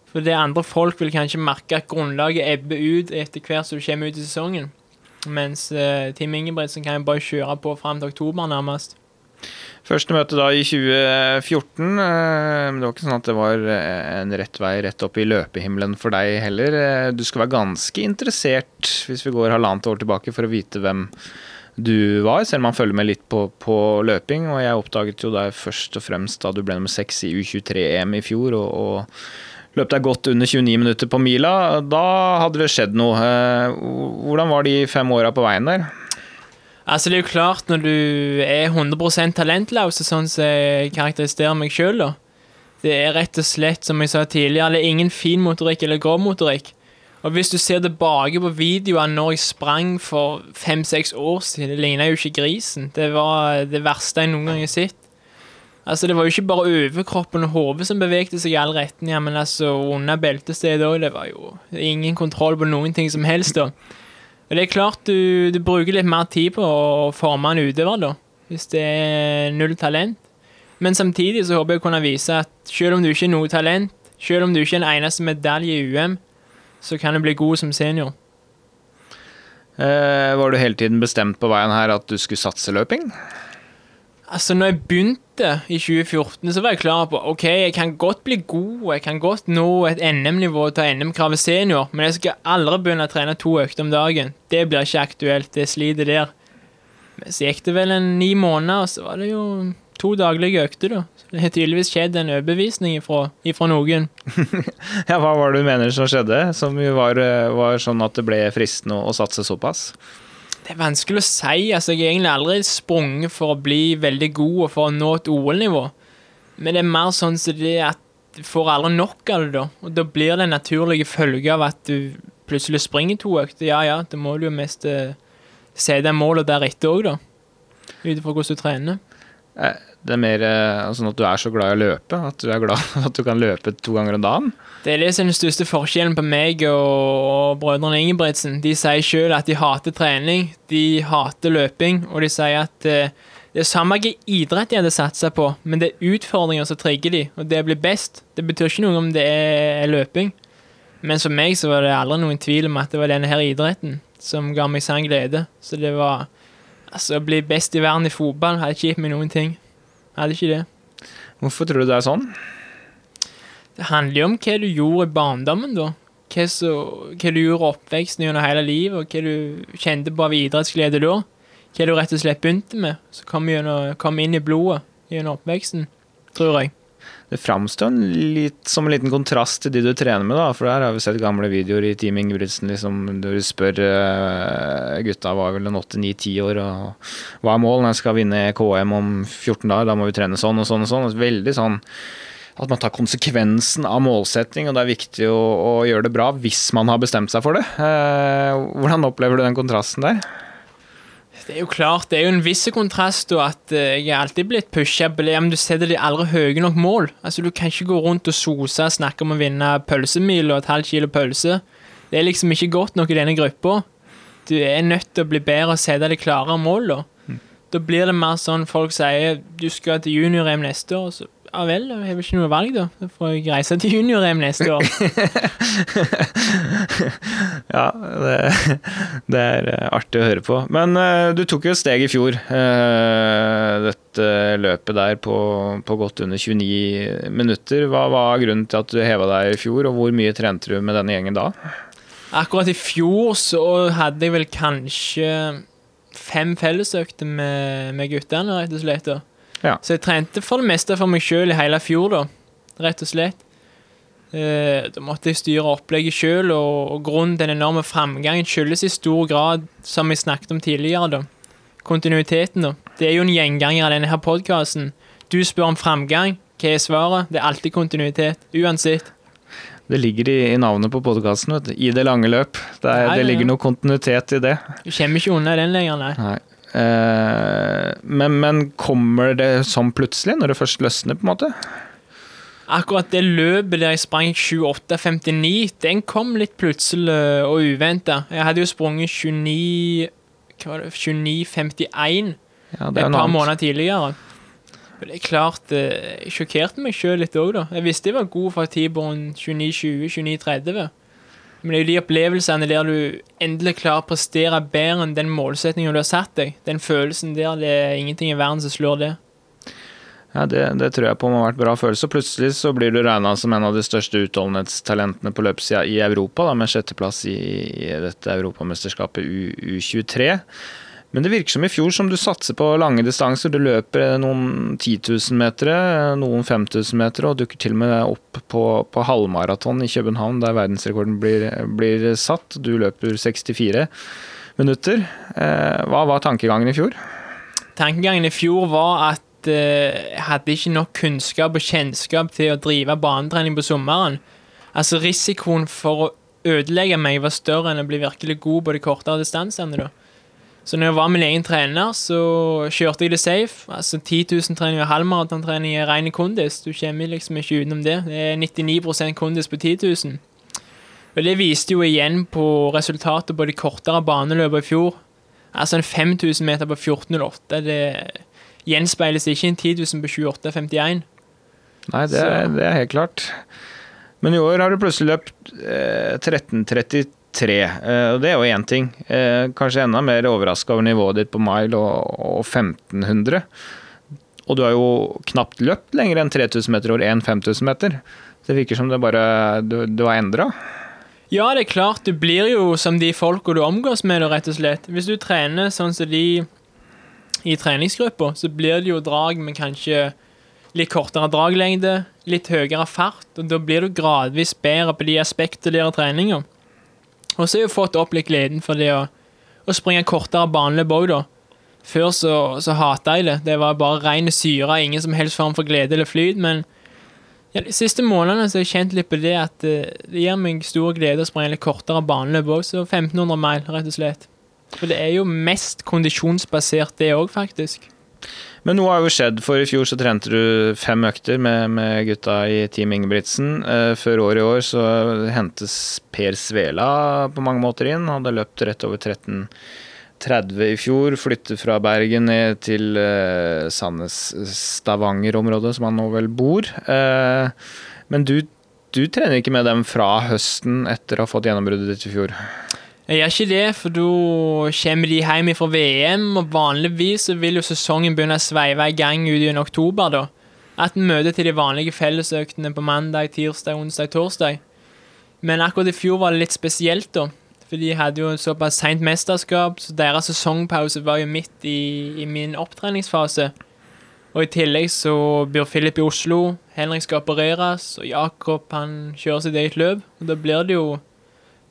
For det andre folk vil kanskje merke at grunnlaget ebber ut etter hvert som du kommer ut i sesongen. Mens uh, Team Ingebrigtsen kan jo bare kjøre på fram til oktober, nærmest. Første møte da i 2014. eh, Men det var ikke sånn at det var eh, en rett vei rett opp i løpehimmelen for deg heller. Du skal være ganske interessert, hvis vi går halvannet år tilbake, for å vite hvem du var, selv om man følger med litt på, på løping. Og jeg oppdaget jo deg først og fremst da du ble nummer seks i U23-EM i fjor. og, og løp deg godt under 29 minutter på mila. Da hadde det skjedd noe. Eh, Hvordan var de fem åra på veien der? Altså, det er jo klart, når du er 100 talentløs, sånn som jeg karakteriserer meg sjøl, Det er rett og slett, som jeg sa tidligere, det er ingen fin motorikk eller grov motorikk. Og hvis du ser tilbake på videoene når jeg sprang for fem-seks år siden, det ligna jo ikke grisen. Det var det verste jeg noen gang har sett. Altså, det var jo ikke bare overkroppen og hodet som bevegde seg i alle ja, men altså under beltestedet òg, det var jo ingen kontroll på noen ting som helst, da. Og det er klart du, du bruker litt mer tid på å forme en utøver, da. Hvis det er null talent. Men samtidig så håper jeg å kunne vise at selv om du ikke er noe talent, selv om du ikke er den eneste medalje i UM, så kan du bli god som senior. Eh, var du hele tiden bestemt på veien her at du skulle satse løping? Altså, når jeg begynte i 2014, så var jeg klar på ok, jeg kan godt bli god, jeg kan godt nå et NM-nivå ta NM-kravet senior, men jeg skal aldri begynne å trene to økter om dagen. Det blir ikke aktuelt. Det sliter der. Men så gikk det vel en ni måneder, og så var det jo to daglige økter, da. Så det har tydeligvis skjedd en overbevisning ifra, ifra noen. [laughs] Ja, Hva var det du mener som skjedde, som var, eh, var sånn at det ble fristende å satse såpass? Det er vanskelig å si. altså Jeg har egentlig aldri sprunget for å bli veldig god og for å nå et OL-nivå. Men det er mer sånn som det at du får aldri nok av det, da. Og da blir det en naturlig følge av at du plutselig springer to økter. Ja ja, da må du jo mest eh, se deg målet deretter òg, da. Ut ifra hvordan du trener. Eh, Det er mer eh, sånn at du er så glad i å løpe, at du er glad [laughs] at du kan løpe to ganger om dagen. Det er liksom den største forskjellen på meg og brødrene Ingebrigtsen. De sier sjøl at de hater trening, de hater løping, og de sier at eh, det er samme hvilken idrett de hadde satsa på, men det er utfordringer som trigger de, og det blir best. Det betyr ikke noe om det er løping. Men for meg så var det aldri noen tvil om at det var denne her idretten som ga meg sann glede. Så det var Altså, å bli best i verden i fotball hadde ikke gitt meg noen ting. Hadde ikke det. Hvorfor tror du det er sånn? Det handler jo om hva du gjorde i barndommen, da. Hva, så, hva du gjorde i oppveksten gjennom hele livet, og hva du kjente på av idrettsglede da. Hva du rett og slett begynte med, som kom, kom inn i blodet gjennom oppveksten, tror jeg. Det framstår som en liten kontrast til de du trener med, da. For der har vi sett gamle videoer i Team Ingebrigtsen liksom, du spør uh, gutta var vel en åtte, ni, ti år og hva er målet? jeg skal vinne KM om 14 dager, da må vi trene sånn og sånn og sånn. Veldig sånn at man tar konsekvensen av målsetting, og det er viktig å, å gjøre det bra hvis man har bestemt seg for det. Uh, hvordan opplever du den kontrasten der? Det er jo klart, det er jo en viss kontrast da, at eh, jeg er alltid blitt pusha om men du setter de aldri høye nok mål. Altså, Du kan ikke gå rundt og sose og snakke om å vinne pølsemil og et halvt kilo pølse. Det er liksom ikke godt nok i denne gruppa. Du er nødt til å bli bedre og sette de klare mål, da. Da blir det mer sånn folk sier du skal til junior-EM neste år. Så ja vel, jeg har ikke noe valg, da. Da får jeg reise til junior-EM neste år. [laughs] Ja, det, det er eh, artig å høre på. Men uh, du tok jo et steg i fjor. Uh, dette løpet der på, på godt under 29 minutter. Hva var grunnen til at du heva deg i fjor, og hvor mye trente du med denne gjengen da? Akkurat i fjor så hadde jeg vel kanskje fem fellesøkter med, med guttene, rett og slett. da. Ja. Så jeg trente for det meste for meg sjøl i hele fjor, da. Rett og slett. Eh, da måtte jeg styre opplegget sjøl, og, og grunnen til den enorme framgangen skyldes i stor grad, som vi snakket om tidligere, da. Kontinuiteten, da. Det er jo en gjenganger av denne her podkasten. Du spør om framgang. Hva er svaret? Det er alltid kontinuitet. Uansett. Det ligger i, i navnet på podkasten, I det lange løp. Det, er, ja, det ligger ja. noe kontinuitet i det. Du kommer ikke unna den lenger, nei. Nei. Eh, men, men kommer det sånn plutselig, når det først løsner, på en måte? Akkurat det løpet der jeg sprang 28,59, den kom litt plutselig og uventa. Jeg hadde jo sprunget 29 Hva var det? 29,51 Ja, et det par måneder tidligere. Det er klart, eh, jeg sjokkerte meg sjøl litt òg, da. Jeg visste jeg var god fra T-bone 29,20-29,30. Men det er jo de opplevelsene der du endelig klarer å prestere bedre enn den målsetningen du har satt deg. Den følelsen der, det er ingenting i verden som slår det. Ja, det, det tror jeg på må ha vært bra følelse. Og plutselig så blir du regna som en av de største utholdenhetstalentene på løpssida i Europa, da, med sjetteplass i, i dette europamesterskapet U, U23. Men det virker som i fjor som du satser på lange distanser. Du løper noen 10 000 meter, noen 5000 meter, og dukker til og med opp på, på halvmaraton i København, der verdensrekorden blir, blir satt. Du løper 64 minutter. Eh, hva var tankegangen i fjor? Tankegangen i fjor var at eh, jeg hadde ikke nok kunnskap og kjennskap til å drive banetrening på sommeren. Altså Risikoen for å ødelegge meg var større enn å bli virkelig god på de kortere distansene. da. Så når jeg var min egen trener, så kjørte jeg det safe. Altså 10 000 treninger og halvmaratontrening er ren kondis. Du kommer liksom ikke utenom det. Det er 99% kondis på 10 000. Og det viste jo igjen på resultatet på de kortere baneløpene i fjor. Altså en 5000 meter på 14,08 Det gjenspeiles ikke i en 10 000 på 28,51. Nei, det er, det er helt klart. Men i år har du plutselig løpt eh, 13.33, eh, og det er jo én ting. Eh, kanskje enda mer overraska over nivået ditt på mile og, og 1500. Og du har jo knapt løpt lenger enn 3000 meter 1 5000 meter. Det virker som det bare du, har endra. Ja, det er klart. Du blir jo som de folka du omgås med, rett og slett. Hvis du trener sånn som de i treningsgruppa, så blir det jo drag med kanskje litt kortere draglengde, litt høyere fart, og da blir du gradvis bedre på de aspektene av treninga. Og så har jeg fått opp litt gleden for det å, å springe kortere baneløp òg, da. Før så, så hata jeg det. Det var bare ren syre, ingen som helst form for glede eller flyt. Men ja, de siste månedene så har jeg kjent litt på det at eh, det gir meg stor glede å springe litt kortere baneløp òg, så 1500 mile, rett og slett. For det er jo mest kondisjonsbasert, det òg, faktisk. Men noe har jo skjedd, for i fjor så trente du fem økter med, med gutta i Team Ingebrigtsen. Eh, før året i år så hentes Per Svela på mange måter inn. Han hadde løpt rett over 13.30 i fjor. Flyttet fra Bergen ned til uh, Sandnes-Stavanger-området, som han nå vel bor. Uh, men du, du trener ikke med dem fra høsten etter å ha fått gjennombruddet ditt i fjor? Jeg gjør ikke det, for da kommer de hjem fra VM, og vanligvis vil jo sesongen begynne å sveive i gang ut i oktober, da. At en til de vanlige fellesøktene på mandag, tirsdag, onsdag, torsdag. Men akkurat i fjor var det litt spesielt, da. For de hadde jo såpass seint mesterskap, så deres sesongpause var jo midt i, i min opptreningsfase. Og i tillegg så bor Philip i Oslo, Henrik skal opereres, og Jakob han kjører sitt eget løp. Og da blir det jo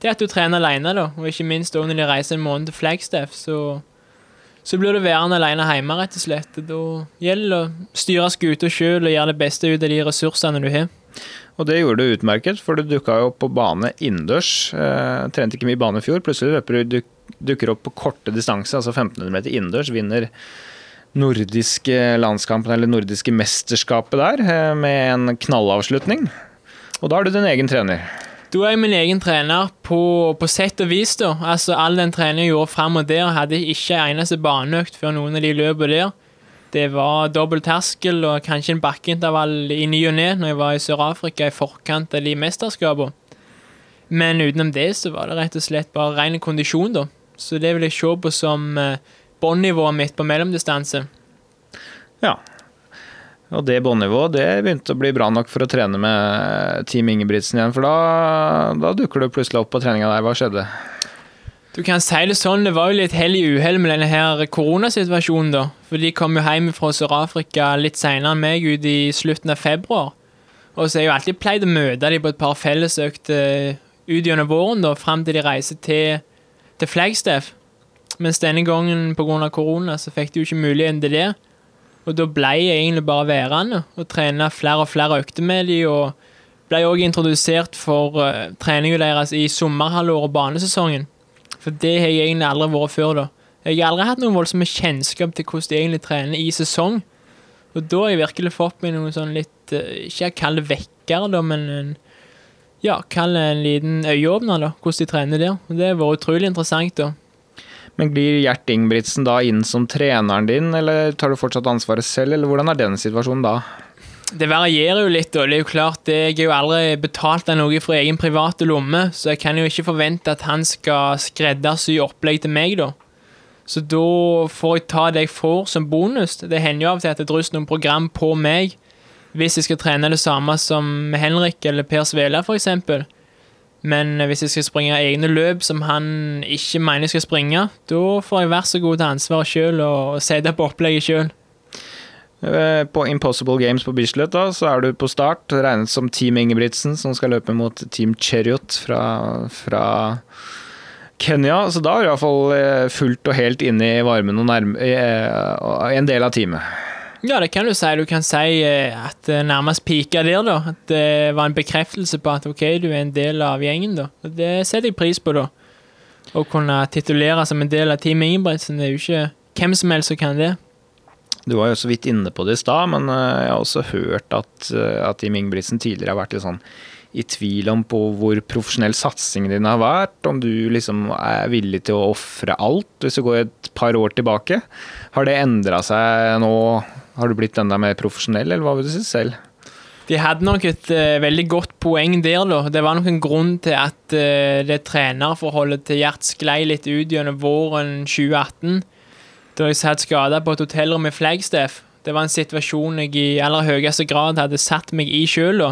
det at du trener alene, da, og ikke minst når de reiser en måned til Flagstaff, så, så blir du værende alene hjemme, rett og slett. Da gjelder det å styre skuta sjøl og gjøre det beste ut av de ressursene du har. Og det gjorde du utmerket, for du dukka jo opp på bane innendørs. Eh, trente ikke mye bane i fjor. Plutselig løper du duk, dukker opp på korte distanse, altså 1500 meter innendørs. Vinner nordiske landskampen, eller nordiske mesterskapet der, eh, med en knallavslutning. Og da er du din egen trener. Da er jeg min egen trener på, på sett og vis, da. Altså, all den treningen jeg gjorde fram og der, hadde ikke en eneste baneøkt før noen av de løpene der. Det var dobbel terskel og kanskje en bakkeintervall i ny og ne når jeg var i Sør-Afrika i forkant av de mesterskapene. Men utenom det så var det rett og slett bare ren kondisjon, da. Så det vil jeg se på som eh, båndnivået mitt på mellomdistanse. Ja. Og det båndnivået det begynte å bli bra nok for å trene med Team Ingebrigtsen igjen, for da, da dukker du plutselig opp på treninga der. Hva skjedde? Du kan si det sånn, det var jo litt hell i uhell med denne her koronasituasjonen, da. For de kom jo hjem fra Sør-Afrika litt seinere enn meg, ut i slutten av februar. Og så har jeg jo alltid pleid å møte dem på et par fellesøkter ut gjennom våren, da, fram til de reiser til, til Flagstaff. Mens denne gangen pga. korona så fikk de jo ikke muligheten til det. Og da ble jeg egentlig bare værende og trene flere og flere økter med de, Og ble òg introdusert for uh, treninga deres i sommerhalvåret og banesesongen. For det har jeg egentlig aldri vært før, da. Jeg har aldri hatt noen voldsomme kjennskap til hvordan de egentlig trener i sesong. Og da har jeg virkelig fått meg noen sånn litt uh, Ikke jeg kaller det vekker, da, men en, ja, kall det en liten øyeåpner, da, hvordan de trener der. Og det har vært utrolig interessant, da. Men Glir Gjert Ingebrigtsen da inn som treneren din, eller tar du fortsatt ansvaret selv, eller hvordan er den situasjonen da? Det varierer jo litt, og det er jo klart, jeg er jo aldri betalt av noe fra egen private lomme, så jeg kan jo ikke forvente at han skal skreddersy opplegg til meg, da. Så da får jeg ta det jeg får som bonus. Det hender jo av og til at det drysser noen program på meg hvis jeg skal trene det samme som Henrik eller Per Svela, f.eks. Men hvis jeg skal springe egne løp som han ikke mener jeg skal springe, da får jeg være så god til ansvaret sjøl og sette på opplegget sjøl. Eh, på Impossible Games på Bislett da, så er du på start, regnet som Team Ingebrigtsen, som skal løpe mot Team Cheriot fra, fra Kenya. Så da er du iallfall eh, fullt og helt inne i varmen og nærme, eh, en del av teamet. Ja, det kan du si. Du kan si eh, at det nærmest pika der, da. At det var en bekreftelse på at OK, du er en del av gjengen, da. Og det setter jeg pris på, da. Å kunne titulere som en del av Team Ingebrigtsen, det er jo ikke hvem som helst som kan det. Du var jo så vidt inne på det i stad, men eh, jeg har også hørt at, eh, at Team Ingebrigtsen tidligere har vært litt sånn i tvil om på hvor profesjonell satsingen din har vært, om du liksom er villig til å ofre alt hvis du går et par år tilbake. Har det endra seg nå har du blitt enda mer profesjonell, eller hva vil du si selv? De hadde nok et uh, veldig godt poeng der, da. Det var nok en grunn til at uh, det trenerforholdet til Gjert sklei litt ut gjennom våren 2018. Da jeg satt skada på et hotellrom i Flagstaff. Det var en situasjon jeg i aller høyeste grad hadde satt meg i sjøl.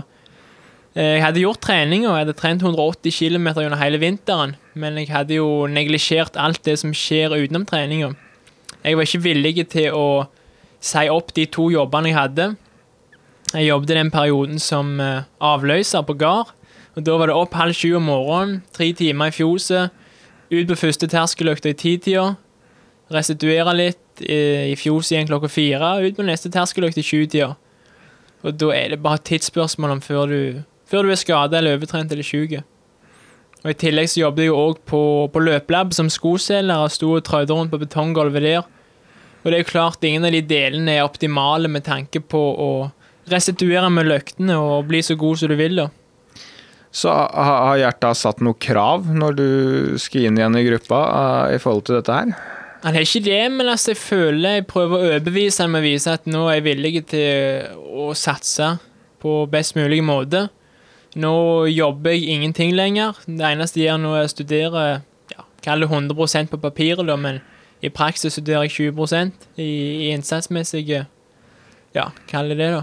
Eh, jeg hadde gjort trening og jeg hadde trent 180 km gjennom hele vinteren, men jeg hadde jo neglisjert alt det som skjer utenom treninga. Jeg var ikke villig til å si opp de to jobbene jeg hadde. Jeg jobbet i den perioden som eh, avløser på gard. og Da var det opp halv sju om morgenen, tre timer i fjoset, ut på første terskeløkta i titida, restituere litt i fjoset igjen klokka fire, ut på neste terskeløkt i sjutida. Og da er det bare et tidsspørsmål om før du, før du er skada eller overtrent eller sjuk. Og I tillegg så jobbet jeg òg på, på løplab som skoselger og sto og trødde rundt på betonggulvet der. Og det er jo klart ingen av de delene er optimale med tanke på å restituere med løktene og bli så god som du vil. da. Så har Hjerta satt noe krav når du skal inn igjen i gruppa uh, i forhold til dette her? Han har ikke det, men altså jeg føler jeg prøver å overbevise ham med å vise at nå er jeg villig til å satse på best mulig måte. Nå jobber jeg ingenting lenger. Det eneste jeg gjør nå, er å studere ja, kall det 100% på papiret, da, men i praksis studerer jeg 20 i, i innsatsmessige Ja, kall det det, da.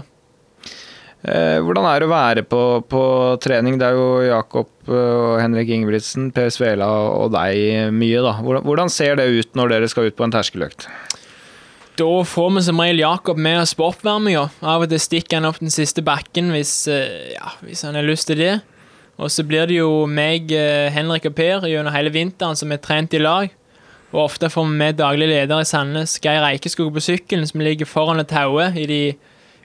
Eh, hvordan er det å være på, på, trening? Det er jo Jakob eh, og Henrik Ingebrigtsen, Per Svela og deg mye, da. Hvordan, hvordan, ser det ut når dere skal ut på en terskeløkt? Da får vi som regel Jakob med oss på oppvarminga. Av og til stikker han opp den siste bakken hvis, eh, ja, hvis han har lyst til det. Og så blir det jo meg, Henrik og Per gjennom hele vinteren som er trent i lag. Og ofte får vi med daglig leder i Sandnes, Geir Eikeskog, på sykkelen, som ligger foran et taue i de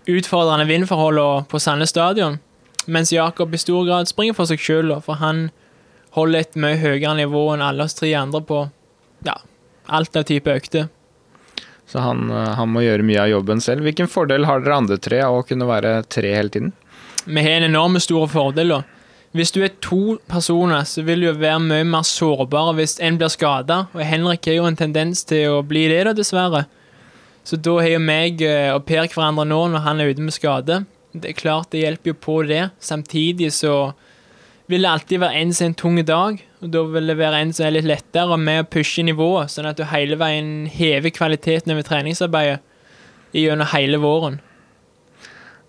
utfordrende vindforholdene på Sandnes stadion. Mens Jakob i stor grad springer for seg sjøl, for han holder et mye høyere nivå enn alle oss tre andre på ja, alt av type økter. Så han, eh, han, må gjøre mye av jobben selv. Hvilken fordel har dere andre tre av å kunne være tre hele tiden? Vi har en enorm stor fordel. da. Hvis du er to personer, så vil du jo være mye mer sårbar hvis en blir skada. Og Henrik har jo en tendens til å bli det, da, dessverre. Så da har jo meg eh, og Per hverandre nå når han er ute med skade. Det er klart det hjelper jo på det. Samtidig så vil det alltid være en som er en tung dag, og da vil det være en som er litt lettere med å pushe nivået, sånn at du hele veien hever kvaliteten over treningsarbeidet gjennom hele våren.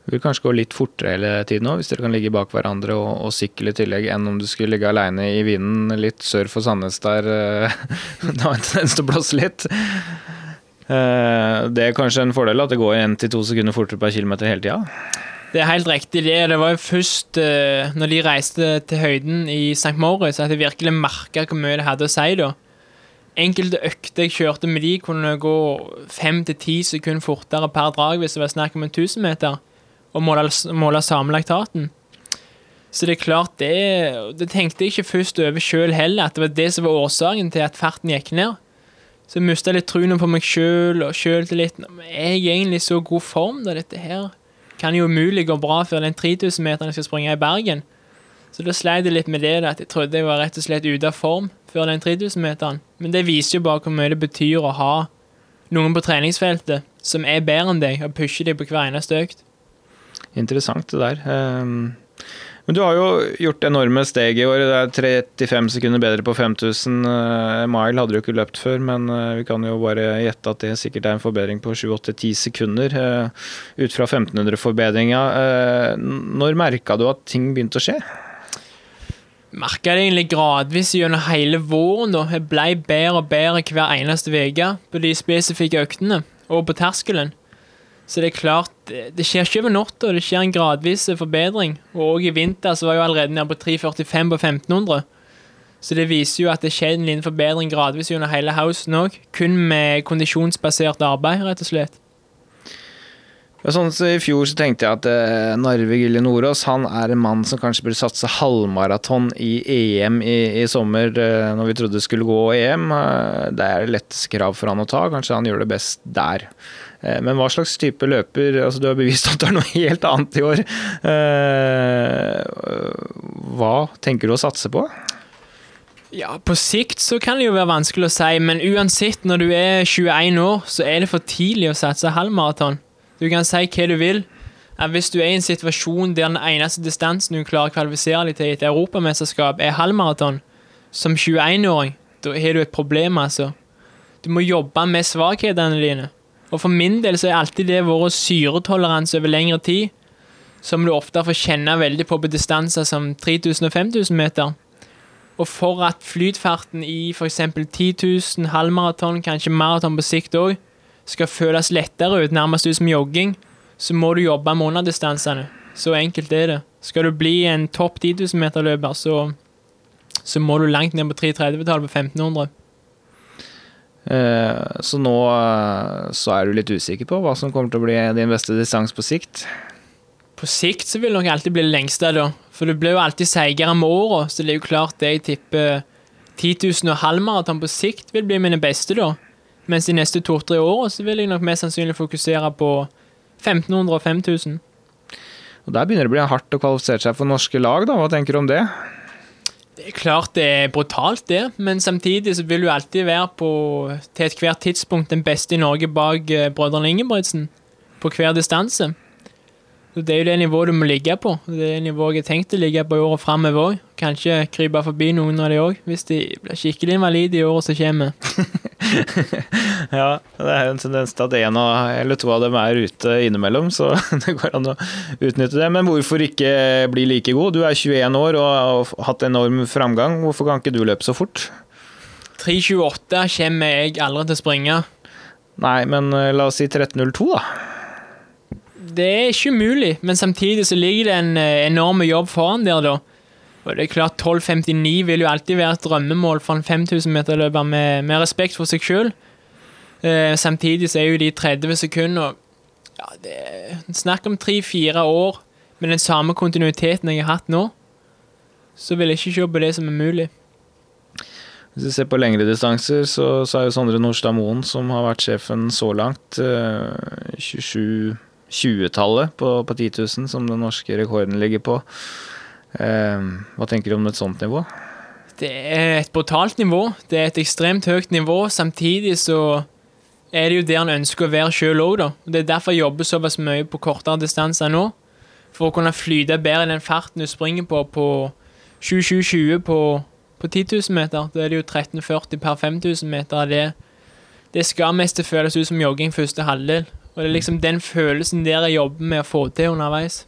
Det vil kanskje gå litt fortere hele tiden òg, hvis dere kan ligge bak hverandre og, og sykle i tillegg, enn om du skulle ligge aleine i vinden litt sør for Sandnes der. eh, [laughs] Det har en tendens til å blåse litt. Eh, Det er kanskje en fordel at det går én til to sekunder fortere per kilometer hele tida. Det er helt riktig. Det, det var jo først eh, når de reiste til høyden i St. Moritz at jeg virkelig merka hvor mye det hadde å si. da. Enkelte økter jeg kjørte med de, kunne gå fem til ti sekunder fortere per drag hvis det var snakk om en 1000 meter, og måle, måle. Så det er klart, det, det tenkte jeg ikke først over sjøl heller, at det var det som var årsaken til at farten gikk ned. Så jeg mista litt troen på meg sjøl og sjøltilliten. Er jeg egentlig så god form da dette her kan jo umulig gå bra før den 3000-meteren jeg skal springe i Bergen. Så da sleit jeg litt med det, at jeg trodde jeg var rett og slett ute av form før den 3000-meteren. Men det viser jo bare hvor mye det betyr å ha noen på treningsfeltet som er bedre enn deg, og pusher deg på hver eneste økt. Interessant det der. Ehm, Men du har jo gjort enorme steg i år. Det er 35 sekunder bedre på 5000 eh, mile. Hadde du ikke løpt før, men eh, vi kan jo bare gjette at det sikkert er en forbedring på 7-8-10 sekunder. eh, Ut fra 1500-forbedringa. Når merka du at ting begynte å skje? merka det egentlig gradvis gjennom hele våren. Jeg ble bedre og bedre hver eneste uke på de spesifikke øktene og på terskelen. Så det er klart, det skjer ikke over natta, det skjer en gradvis forbedring. Og i vinter så var jo allerede nede på 3,45 på 1500. Så det viser jo at det skjedde en liten forbedring gradvis gjennom hele housen òg. Kun med kondisjonsbasert arbeid, rett og slett. Sånn så I fjor så tenkte jeg at eh, Narve Gilje Nordås han er en mann som kanskje burde satse halvmaraton i EM i, i sommer, eh, når vi trodde det skulle gå EM. Eh, det er det letteste krav for han å ta. Kanskje han gjør det best der. Eh, men hva slags type løper altså Du har bevist at du er noe [laughs] helt annet i år. Eh, hva tenker du å satse på? Ja, På sikt så kan det jo være vanskelig å si, men uansett, når du er 21 år, så er det for tidlig å satse halvmaraton. Du kan si hva du vil. Hvis du er i en situasjon der den eneste distansen du klarer å kvalifisere deg til et europamesterskap, er halvmaraton, som 21-åring, da har du et problem, altså. Du må jobbe med svakhetene dine. Og for min del så er alltid det vært syretoleranse over lengre tid, som du ofte får kjenne veldig på på distanser som 3000 og 5000 meter. Og for at flytfarten i f.eks. 10 000, halvmaraton, kanskje maraton på sikt òg, skal føles lettere ut, nærmest ut som jogging, så må du jobbe med underdistansene. Så enkelt er det. Skal du bli en topp 10 000 meter-løper, så, så må du langt ned på 330-tallet på 1500. Eh, Så nå eh, så er du litt usikker på hva som kommer til å bli din beste distanse på sikt? På sikt så vil det nok alltid bli det lengste, da. For du blir jo alltid seigere med åra, så det er jo klart det jeg tipper 10 000 og halvmaraton på sikt vil bli mine beste, da. Mens de neste to-tre åra så vil jeg nok mest sannsynlig fokusere på 1500 og 5000. Og Der begynner det å bli hardt å kvalifisere seg for norske lag, da. Hva tenker du om det? Det er klart det er brutalt, det, men samtidig så vil du alltid være på til ethvert tidspunkt den beste i Norge bak eh, brødrene Ingebrigtsen. På hver distanse. Det er jo det nivået du må ligge på. Det er nivået jeg har tenkt å ligge på i året framover òg. Kanskje krype forbi noen av de òg, hvis de blir skikkelig invalide i året som kommer. [laughs] Ja, det er jo en tendens til at en eller to av dem er ute innimellom, så [laughs] det går an å utnytte det. Men hvorfor ikke bli like god? Du er 21 år og har hatt enorm framgang. Hvorfor kan ikke du løpe så fort? 3.28 kommer jeg aldri til å springe. Nei, men eh, la oss si 13.02, da. Det er ikke umulig, men samtidig så ligger det en eh, enorm jobb foran der, da. Og det er klart 12.59 vil jo alltid være et drømmemål for en 5000-meterløper med, med respekt for seg sjøl. Eh, samtidig så er jo de 30 sekunder ja, Snakk om tre-fire år med den samme kontinuiteten jeg har hatt nå. Så vil jeg ikke se på det som er mulig. Hvis vi ser på lengre distanser, så, så er jo Sondre Nordstad Moen, som har vært sjefen så langt, eh, 27 20-tallet på, på 10 000, som den norske rekorden ligger på. Eh, hva tenker du om et sånt nivå? Det er et brutalt nivå. Det er et ekstremt høyt nivå. Samtidig så er det jo der en ønsker å være sjøl òg, da. Det er derfor jeg jobber såpass mye på kortere distanser nå. For å kunne flyte bedre i den farten du springer på på 2720 på, på 10 000 meter. Da er det jo 1340 per 5000 meter. Det, det skal mest føles ut som jogging første halvdel. Og det er liksom den følelsen der jeg jobber med å få til underveis.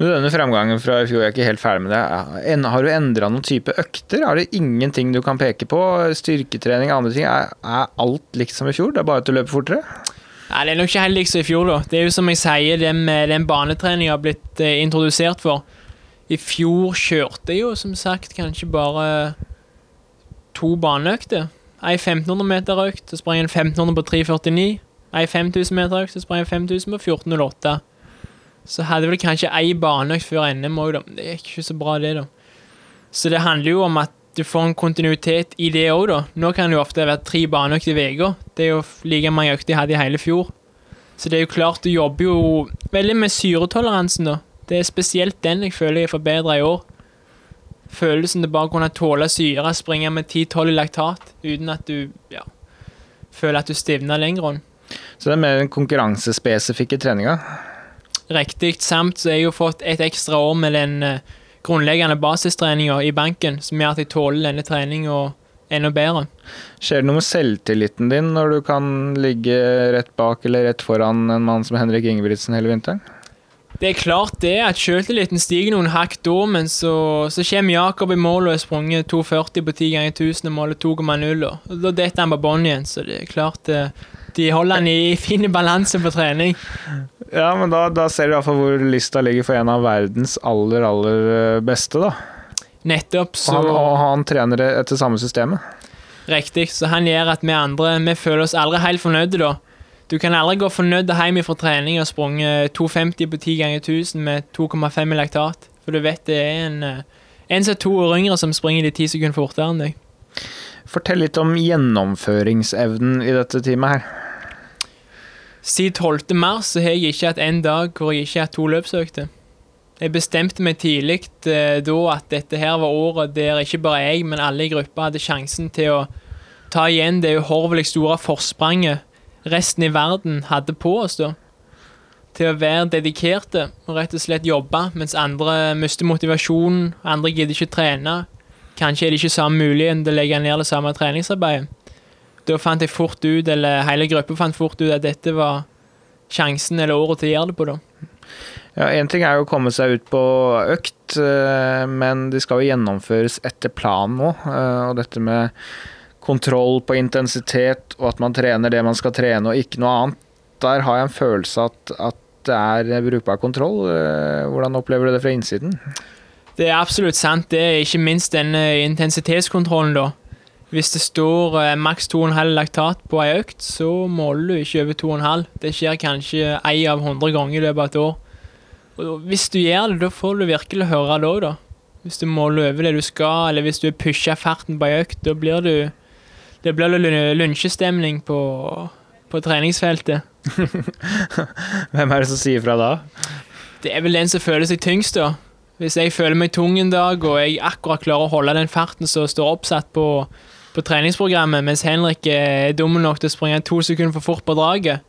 Denne fremgangen fra i fjor, jeg er ikke helt ferdig med det. Har du endra noen type økter? Er det ingenting du kan peke på? Styrketrening, andre ting? Er, er alt likt som i fjor? Det er bare at du løper fortere? Nei, Det er nok ikke helt likt som i fjor. da. Det er jo som jeg sier, det med den banetreninga har blitt eh, introdusert for. I fjor kjørte jeg jo som sagt kanskje bare to baneøkter. Ei 1500 meter økt, så sprang jeg en 1500 på 3,49. Ei 5000 meter økt, så sprang jeg 5000 på 14,08. Så hadde vel kanskje ei baneøkt før NM òg, da. Det gikk ikke så bra, det, da. Så det handler jo om at du får en kontinuitet i det òg, da. Nå kan det jo ofte være tre baneøkter i uka. Det er jo like mange økter jeg hadde i hele fjor. Så det er jo klart, du jobber jo veldig med syretoleransen, da. Det er spesielt den jeg føler jeg forbedra i år. Følelsen til bare å kunne tåle syre, springe med 10-12 i laktat uten at du ja, føler at du stivner lenger. on. Så det er mer den konkurransespesifikke treninga. Riktig. Samt så har jeg jo fått et ekstra år med den eh, grunnleggende basistreninga i banken, som gjør at jeg tåler denne treninga enda bedre. Skjer det noe med selvtilliten din når du kan ligge rett bak eller rett foran en mann som Henrik Ingebrigtsen hele vinteren? Det er klart det at selvtilliten stiger noen hakk da, men så, så kommer Jakob i mål og har sprunget 2,40 på 10 ganger 1000 og måler 2,0. og Da detter han på bånn igjen, så det er klart det, eh, de holder han i fin balanse på trening. Ja, men da, da ser du iallfall hvor lista ligger for en av verdens aller, aller eh, beste, da. Nettopp, Og så han, og han trener etter samme systemet. Riktig. Så han gjør at vi andre vi føler oss aldri helt fornøyde, da. Du kan aldri gå fornøyd hjem fra trening og sprunge 2,50 på 10 ganger 1000 med 2,5 i laktat. For du vet det er en, eh, en som er to år yngre som springer de ti sekunder fortere enn deg. Fortell litt om gjennomføringsevnen i dette teamet her. Siden 12. mars har jeg ikke hatt en dag hvor jeg ikke har hatt to løpsøkter. Jeg bestemte meg tidlig eh, da at dette her var året der ikke bare jeg, men alle i gruppa hadde sjansen til å ta igjen det uhorvelig store forspranget resten i verden hadde på oss. da. Til å være dedikerte og rett og slett jobbe, mens andre mister motivasjonen, andre gidder ikke trene. Kanskje er det ikke samme muligheten til å legge ned det samme treningsarbeidet. Da fant jeg fort ut, eller hele gruppa fant fort ut at dette var sjansen eller året til å gjøre det på, da. Ja, Én ting er jo å komme seg ut på økt, eh, men de skal jo gjennomføres etter planen nå. eh, Og dette med kontroll på intensitet, og at man trener det man skal trene og ikke noe annet. Der har jeg en følelse at, at det er brukbar kontroll. Eh, Hvordan opplever du det fra innsiden? Det er absolutt sant. Det er ikke minst denne intensitetskontrollen, da. Hvis det står eh, maks 2,5 laktat på ei økt, så måler du ikke over 2,5. Det skjer kanskje én av 100 ganger i løpet av et år. Og hvis du gjør det, da får du virkelig høre det òg, da. Hvis du måler over det du skal, eller hvis du pusher farten på ei økt, da blir du Det blir lunsjestemning på, på treningsfeltet. [laughs] Hvem er det som sier fra da? Det er vel den som føler seg tyngst, da. Hvis jeg føler meg tung en dag, og jeg akkurat klarer å holde den farten som står oppsatt på, på treningsprogrammet, mens Henrik er dum nok til å springe to sekunder for fort på draget,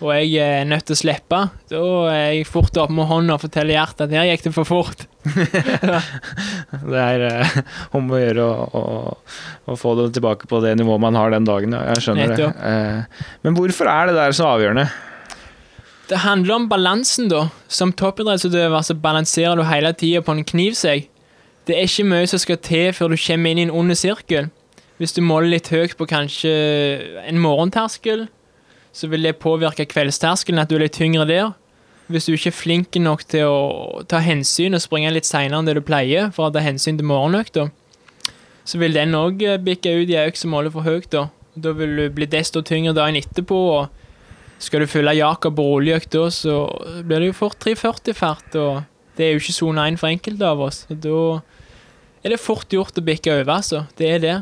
og jeg er nødt til å slippe, da er jeg fort oppe med hånda og forteller hjertet at her gikk det for fort. [laughs] Det er eh, om å gjøre å, å, å få det tilbake på det nivået man har den dagen. Jeg skjønner det. Eh, men hvorfor er det der så avgjørende? Det handler om balansen, da. Som toppidrettsutøver så balanserer du hele tida på en knivsegg. Det er ikke mye som skal til før du kommer inn i en ond sirkel. Hvis du måler litt høyt på kanskje en morgenterskel, så vil det påvirke kveldsterskelen, at du er litt tyngre der. Hvis du ikke er flink nok til å ta hensyn og springe litt seinere enn det du pleier, for å ta hensyn til morgenøkta, så vil den òg bikke ut i ei økt som måler for høyt. Da Da vil du bli desto tyngre dagen etterpå. og skal du følge Jakob på rolleøkt da, så blir det jo fort 340-fart, og det er jo ikke sone 1 for enkelte av oss. Og da er det fort gjort å bikke over, altså. Det er det.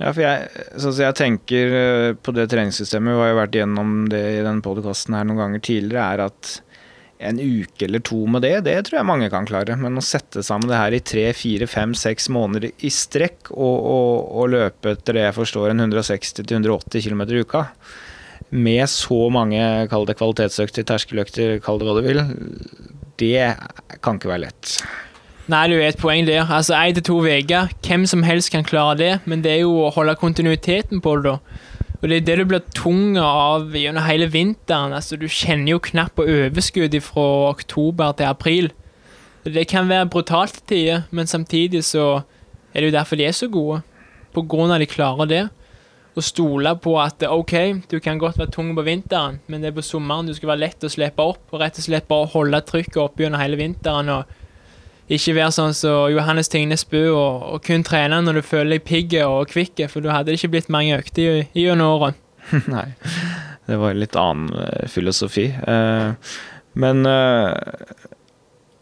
Ja, for jeg, sånn jeg tenker eh, på det treningssystemet, vi har jo vært igjennom det i denne podkasten her noen ganger tidligere, er at en uke eller to med det, det tror jeg mange kan klare. Men å sette sammen det her i tre, fire, fem, seks måneder i strekk og, og, og løpe etter det jeg forstår en 160-180 km i uka, med så mange kall det kvalitetsøkter, terskeløkter, kall det hva du vil, det kan ikke være lett. Nei, du er et poeng der. Altså, Én til to uker, hvem som helst kan klare det, men det er jo å holde kontinuiteten på det, da. Og det er det du blir tung av gjennom hele vinteren. Altså, du kjenner jo knapt på overskudd fra oktober til april. Det kan være brutalt til tider, men samtidig så er det jo derfor de er så gode. På grunn av at de klarer det. Å stole på at OK, du kan godt være tung på vinteren, men det er på sommeren du skal være lett å slippe opp, og rett og slett bare holde trykket oppe gjennom hele vinteren. og ikke være sånn som Johannes Tingnes Bø og, og, kun trene når du føler deg pigg og kvikk, for da hadde ikke blitt mange økter gjennom året. [laughs] Nei, det var en litt annen uh, filosofi. Uh, men uh,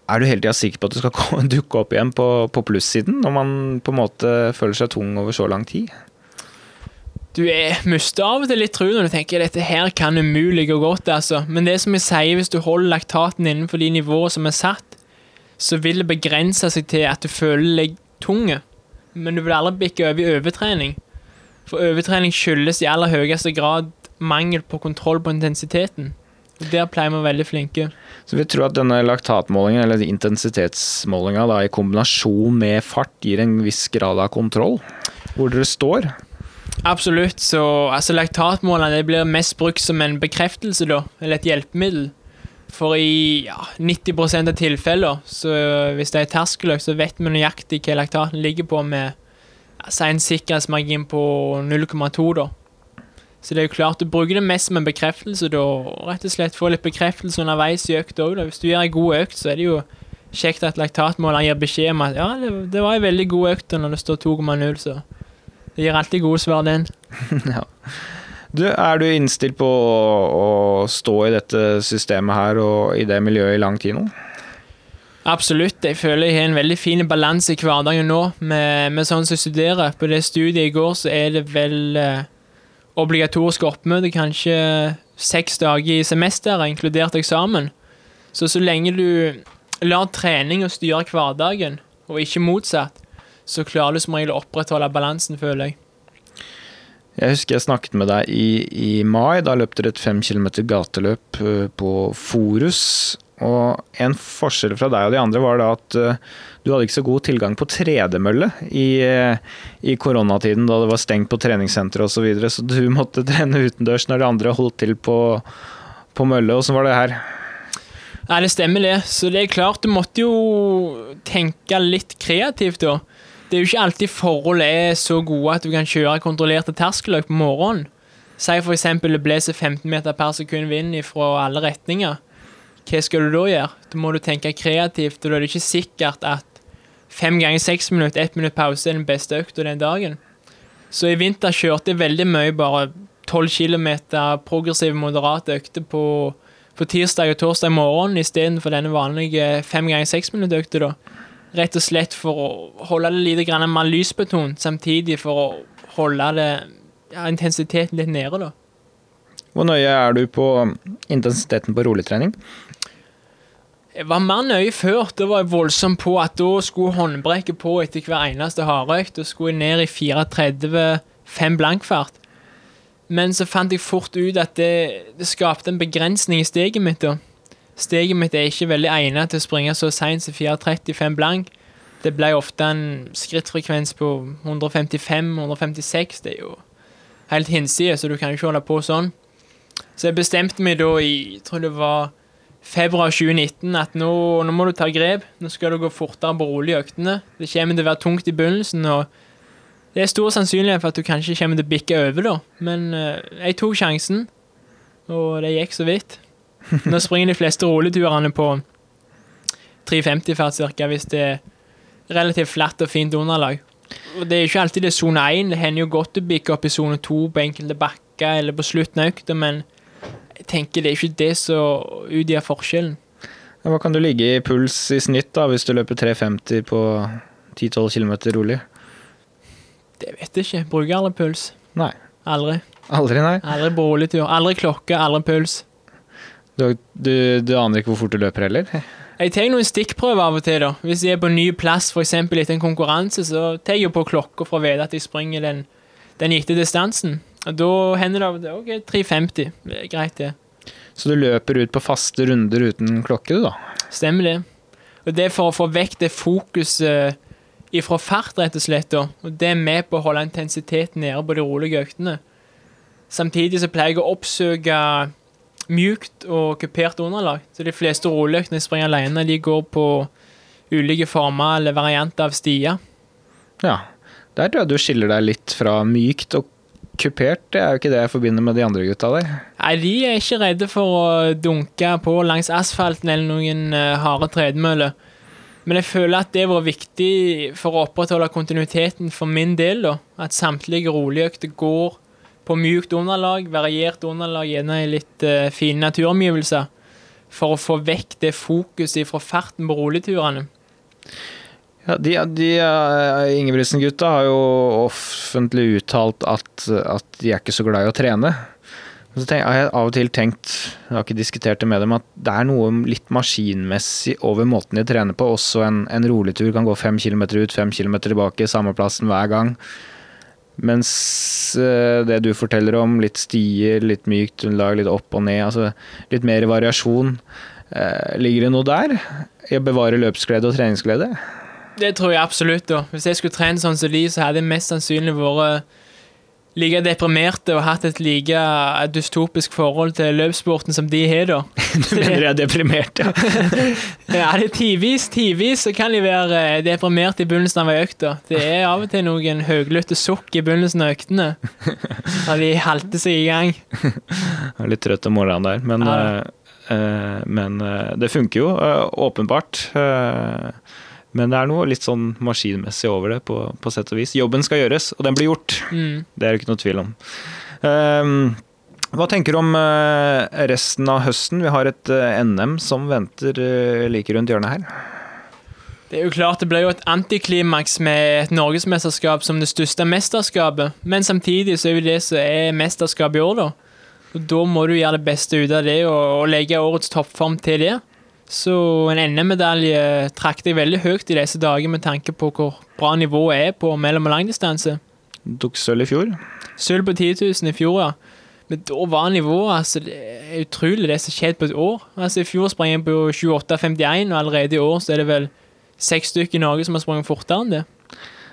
er du hele tida sikker på at du skal [laughs] dukke opp igjen på, på plussiden, når man på en måte føler seg tung over så lang tid? Du er, mister av og til litt tru når du tenker dette her kan umulig gå godt. altså. Men det som jeg sier, hvis du holder laktaten innenfor de nivåer som er satt, så vil det begrense seg til at du føler deg tung, men du vil aldri bikke over i overtrening. For overtrening skyldes i aller høyeste grad mangel på kontroll på intensiteten. Og Der pleier vi å være veldig flinke. Så vi tror at denne laktatmålingen, eller intensitetsmålinga, i kombinasjon med fart, gir en viss grad av kontroll hvor dere står? Absolutt. Så altså, laktatmålene blir mest brukt som en bekreftelse, da, eller et hjelpemiddel. For i ja, 90% av tilfeller, så hvis det er terskeløkt, så vet vi nøyaktig hva laktaten ligger på med altså en sikkerhetsmargin på 0,2. da. Så det er jo klart, du bruker det mest som en bekreftelse, da. Rett og slett få litt bekreftelse underveis i økt òg, Hvis du gjør en god økt, så er det jo kjekt at laktatmåleren gir beskjed om at ja, det, det var en veldig god økt når det står 2,0, så det gir alltid gode svar, den. [laughs] ja. Du, er du innstilt på å, å, stå i dette systemet her og i det miljøet i lang tid nå? Absolutt. Jeg føler jeg har en veldig fin balanse i hverdagen nå, med, med sånn som jeg studerer. På det studiet i går så er det vel eh, obligatorisk oppmøte kanskje seks dager i semesteret, inkludert eksamen. Så så lenge du lar trening og styre hverdagen, og ikke motsatt, så klarer du som regel å opprettholde balansen, føler jeg. Jeg husker jeg snakket med deg i, i mai. Da løp dere et fem kilometer gateløp eh, på Forus. Og en forskjell fra deg og de andre var da at uh, du hadde ikke så god tilgang på tredemølle i, uh, i koronatiden, da det var stengt på treningssenteret osv. Så, videre, så du [laughs] måtte trene utendørs når de andre holdt til på, på mølle. Åssen var det her? Nei, det stemmer det. Så det er klart, du måtte jo tenke litt kreativt da det er jo ikke alltid forhold er så gode at du kan kjøre kontrollerte terskeløk på morgenen. Si f.eks. det blåser 15 meter per sekund vind fra alle retninger. Hva skal du da gjøre? Da må du tenke kreativt, og da er det ikke sikkert at fem ganger seks minutter, ett minutt pause er den beste økta den dagen. Så i vinter kjørte jeg veldig mye bare 12 km progressive, moderate økter på, på tirsdag og torsdag morgen istedenfor denne vanlige fem ganger seks minutter-økta. da. Rett og slett for å holde det litt mer lysbetont, samtidig for å holde det, ja, intensiteten litt nede. da. Hvor nøye er du på intensiteten på roligtrening? Jeg var mer nøye før. Da var jeg voldsom på at da skulle håndbrekket på etter hver eneste hardøkt. Da skulle jeg ned i 34-5 blankfart. Men så fant jeg fort ut at det, det skapte en begrensning i steget mitt. da. Steget mitt er ikke veldig egnet til å springe så seint som 4.35 blank. Det ble ofte en skrittfrekvens på 155-156. Det er jo helt hinsides, så du kan jo ikke holde på sånn. Så jeg bestemte meg da i jeg tror det var februar 2019 at nå, nå må du ta grep. Nå skal du gå fortere på rolige øktene. Det kommer til å være tungt i begynnelsen. og det er stor sannsynlighet for at du kanskje kommer til å bikke over, da. Men uh, jeg tok sjansen, og det gikk så vidt. Nå springer de fleste rulleturene på 350 fart ca. hvis det er relativt flatt og fint underlag. Og Det er ikke alltid det er sone 1. Det hender jo godt å bikke opp i sone 2 på enkelte bakker eller på slutten av økta, men jeg tenker det er ikke det som utgjør forskjellen. Hva kan du ligge i puls i snitt da, hvis du løper 350 på 10-12 km rolig? Det vet jeg ikke. Bruker aldri puls. Nei. Aldri. Aldri, nei? Aldri på rolig tur. Aldri klokke, aldri puls. Du, du, du aner ikke hvor fort du løper heller? Jeg tar noen stikkprøver av og til. da. Hvis jeg er på ny plass, f.eks. etter en konkurranse, så tar jeg på klokka for å vite at jeg springer den, den gitte distansen. Og Da hender det OK, 3,50. Det er greit, det. Så du løper ut på faste runder uten klokke, du, da? Stemmer det. Og det er for å få vekk det fokuset ifra fart, rett og slett. da. Og det er med på å holde intensiteten nede på de rolige øktene. Samtidig så pleier jeg å oppsøke mjukt og kupert underlag. Så de fleste roligøktene jeg springer alene, de går på ulike former eller varianter av stier. Ja. Der tror jeg du skiller deg litt fra mykt og kupert. Det er jo ikke det jeg forbinder med de andre gutta der. Nei, de er ikke redde for å dunke på langs asfalten eller noen uh, harde tredemøller. Men jeg føler at det var viktig for å opprettholde kontinuiteten for min del. da. At samtlige roligøkter går på mjukt underlag, variert underlag, gjerne i litt uh, fine naturomgivelser. For å få vekk det fokuset fra farten på roligturene. Ja, de, de uh, Ingebrigtsen-gutta har jo offentlig uttalt at, at de er ikke så glad i å trene. Så tenk, har jeg av og til tenkt, jeg har ikke diskutert det med dem, at det er noe litt maskinmessig over måten de trener på. Også en, en rolig tur kan gå fem kilometer ut, fem kilometer tilbake, samme plassen hver gang. Mens uh, det du forteller om, litt stier, litt mykt underlag, litt opp og ned, altså litt mer variasjon. Uh, ligger det noe der? I å bevare løpsglede og treningsglede? Det tror jeg absolutt. da. Hvis jeg skulle trent sånn som de, så hadde jeg mest sannsynlig vært like deprimerte og hatt et like dystopisk forhold til løpssporten som de har, da. [laughs] Du mener jeg er deprimerte, ja? [laughs] ja, det er tidvis, tidvis så kan de være deprimerte i begynnelsen av ei økt. Det er av og til noen høylytte sukk i begynnelsen av øktene. [laughs] Da de halter seg i gang. Jeg er litt trøtt om morgenen der, men, Ja. uh, uh, men uh, det funker jo, eh, åpenbart. Men det er noe litt sånn maskinmessig over det, på, på sett og vis. Jobben skal gjøres, og den blir gjort. Mm. Det er det ikke noe tvil om. Um, hva tenker du om eh, resten av høsten? Vi har et eh, NM som venter eh, like rundt hjørnet her. Det er jo klart det ble jo et antiklimaks med et norgesmesterskap som det største mesterskapet, men samtidig så er jo det som er mesterskapet i år, da. Og da må du gjøre det beste ut av det og, og legge årets toppform til det. Så en NM-medalje trakk deg veldig høyt i disse dager med tanke på hvor bra nivået er på mellom- og langdistanse. Tok sølv i fjor. Sølv på 10 000 i fjor, ja. Men da var nivået altså, Det er utrolig det som skjedde på et år. Altså I fjor sprang jeg på 28,51, og allerede i år så er det vel seks stykker i Norge som har sprunget fortere enn det.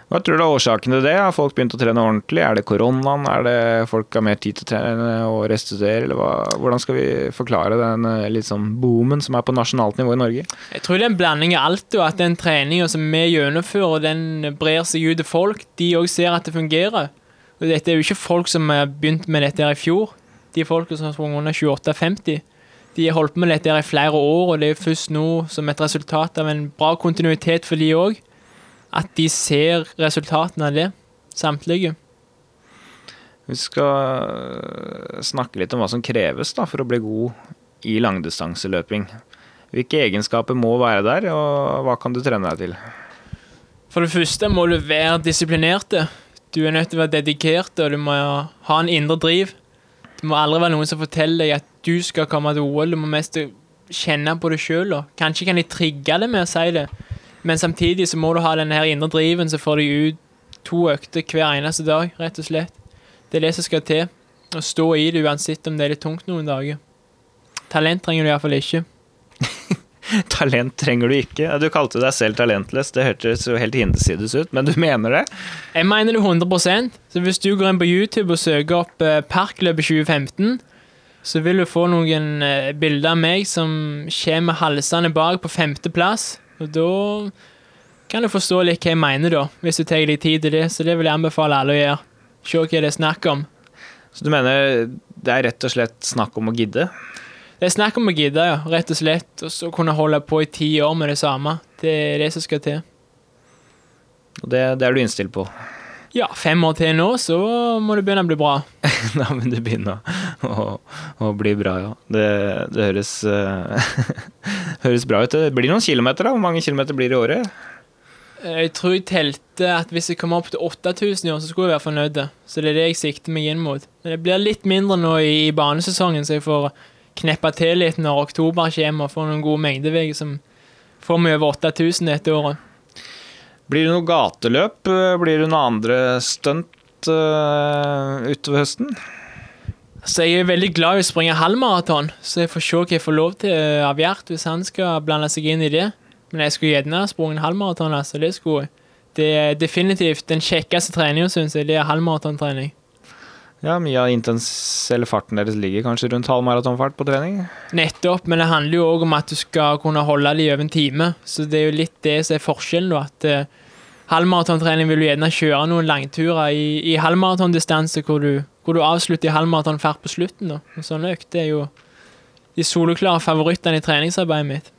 Hva tror du er årsaken til det? Har folk begynt å trene ordentlig? Er det koronaen? Er det folk har mer tid til å trene og restituere? Eller hva? hvordan skal vi forklare den liksom, boomen som er på nasjonalt nivå i Norge? Jeg tror det er en blanding av alt, og at den treninga som vi gjennomfører, den brer seg ut til folk. De òg ser at det fungerer. Og dette er jo ikke folk som har begynt med dette her i fjor. De folka som har sprunget under 28,50. De har holdt på med dette her i flere år, og det er først nå som et resultat av en bra kontinuitet for de òg, at de ser resultatene av det, samtlige. Vi skal øh, snakke litt om hva som kreves da, for å bli god i langdistanseløping. Hvilke egenskaper må være der, og hva kan du trene deg til? For det første må du være disiplinerte. Du er nødt til å være dedikert, og du må ha en indre driv. Det må aldri være noen som forteller deg at du skal komme til OL. Du må mest kjenne på det sjøl. Kanskje kan de trigge det med å si det, men samtidig så må du ha den her indre driven som får deg ut to økter hver eneste dag, rett og slett. Det er det som skal til. Å stå i det uansett om det er litt tungt noen dager. Talent trenger du iallfall ikke. [laughs] Talent trenger du ikke. Du kalte deg selv talentløs, det hørtes jo helt hinsides ut, men du mener det? Jeg mener det 100% Så hvis du går inn på YouTube og søker opp eh, Parkløpet 2015, så vil du få noen eh, bilder av meg som kommer halsende bak på femteplass. Og da kan du forstå litt hva jeg mener, da, hvis du tar deg tid til det. Så det vil jeg anbefale alle å gjøre. Se hva det er snakk om. Så du mener det er rett og slett snakk om å gidde? Det er snakk om å gidde, ja, rett og slett. Og så kunne holde på i ti år med det samme. Det er det som skal til. Og det, det er du innstilt på? Ja, fem år til nå, så må det begynne å bli bra. [laughs] Nei, men det begynner å, å, bli bra, ja. Det, det høres, eh, [laughs] høres bra ut. Det blir noen kilometer, da. Hvor mange kilometer blir det i året? Jeg tror jeg telte at hvis jeg kommer opp til 8000 i år, så skulle jeg være fornøyd. Så det er det jeg sikter meg inn mot. Men det blir litt mindre nå i, i banesesongen, så jeg får kneppe til litt når oktober kommer og får noen gode mengdeveger som får meg over 8000 dette året. Blir det noe gateløp? Blir det noen andre stunt uh, utover høsten? Så jeg er veldig glad i å springe halvmaraton, så jeg får se hva jeg får lov til av Gjert hvis han skal blande seg inn i det. Men jeg skulle gjerne sprunget halvmaraton, altså. Det. Det er definitivt den kjekkeste treninga, syns jeg. Det er halvmaratontrening. Ja, mye av intens eller farten deres ligger kanskje rundt halvmaratonfart på trening? Nettopp, men det handler jo òg om at du skal kunne holde det i over en time. Så det er jo litt det som er forskjellen. At uh, halvmaratontrening vil du gjerne kjøre noen langturer i, i halvmaratondistanse hvor, hvor, du avslutter i halvmaratonfart på slutten, da. En sånn økt er jo de soleklare favorittene i treningsarbeidet mitt.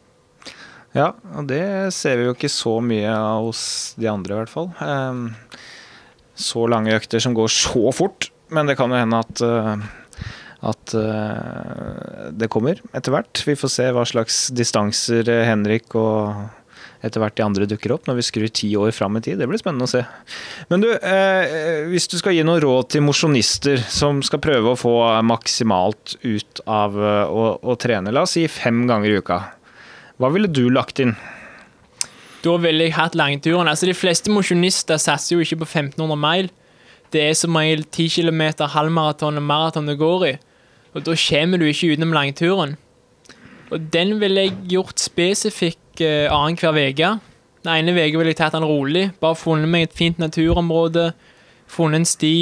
Ja, og det ser vi jo ikke så mye av hos de andre, i hvert fall. Um, så lange økter som går så fort. Men det kan jo hende at, uh, at uh, det kommer etter hvert. Vi får se hva slags distanser Henrik og etter hvert de andre dukker opp, når vi skrur ti år fram i tid. Det blir spennende å se. Men du, eh, hvis du skal gi noe råd til mosjonister som skal prøve å få maksimalt ut av å, å trene, la oss si fem ganger i uka. Hva ville du lagt inn? Da ville jeg hatt langturen. Altså, de fleste mosjonister satser jo ikke på 1500 mil. Det er som regel 10 km, halvmaraton og maraton du går i. Og da kommer du ikke utenom langturen. Og den ville jeg gjort spesifikk eh, annenhver uke. Den ene uka ville jeg tatt den rolig. Bare funnet meg et fint naturområde. Funnet en sti,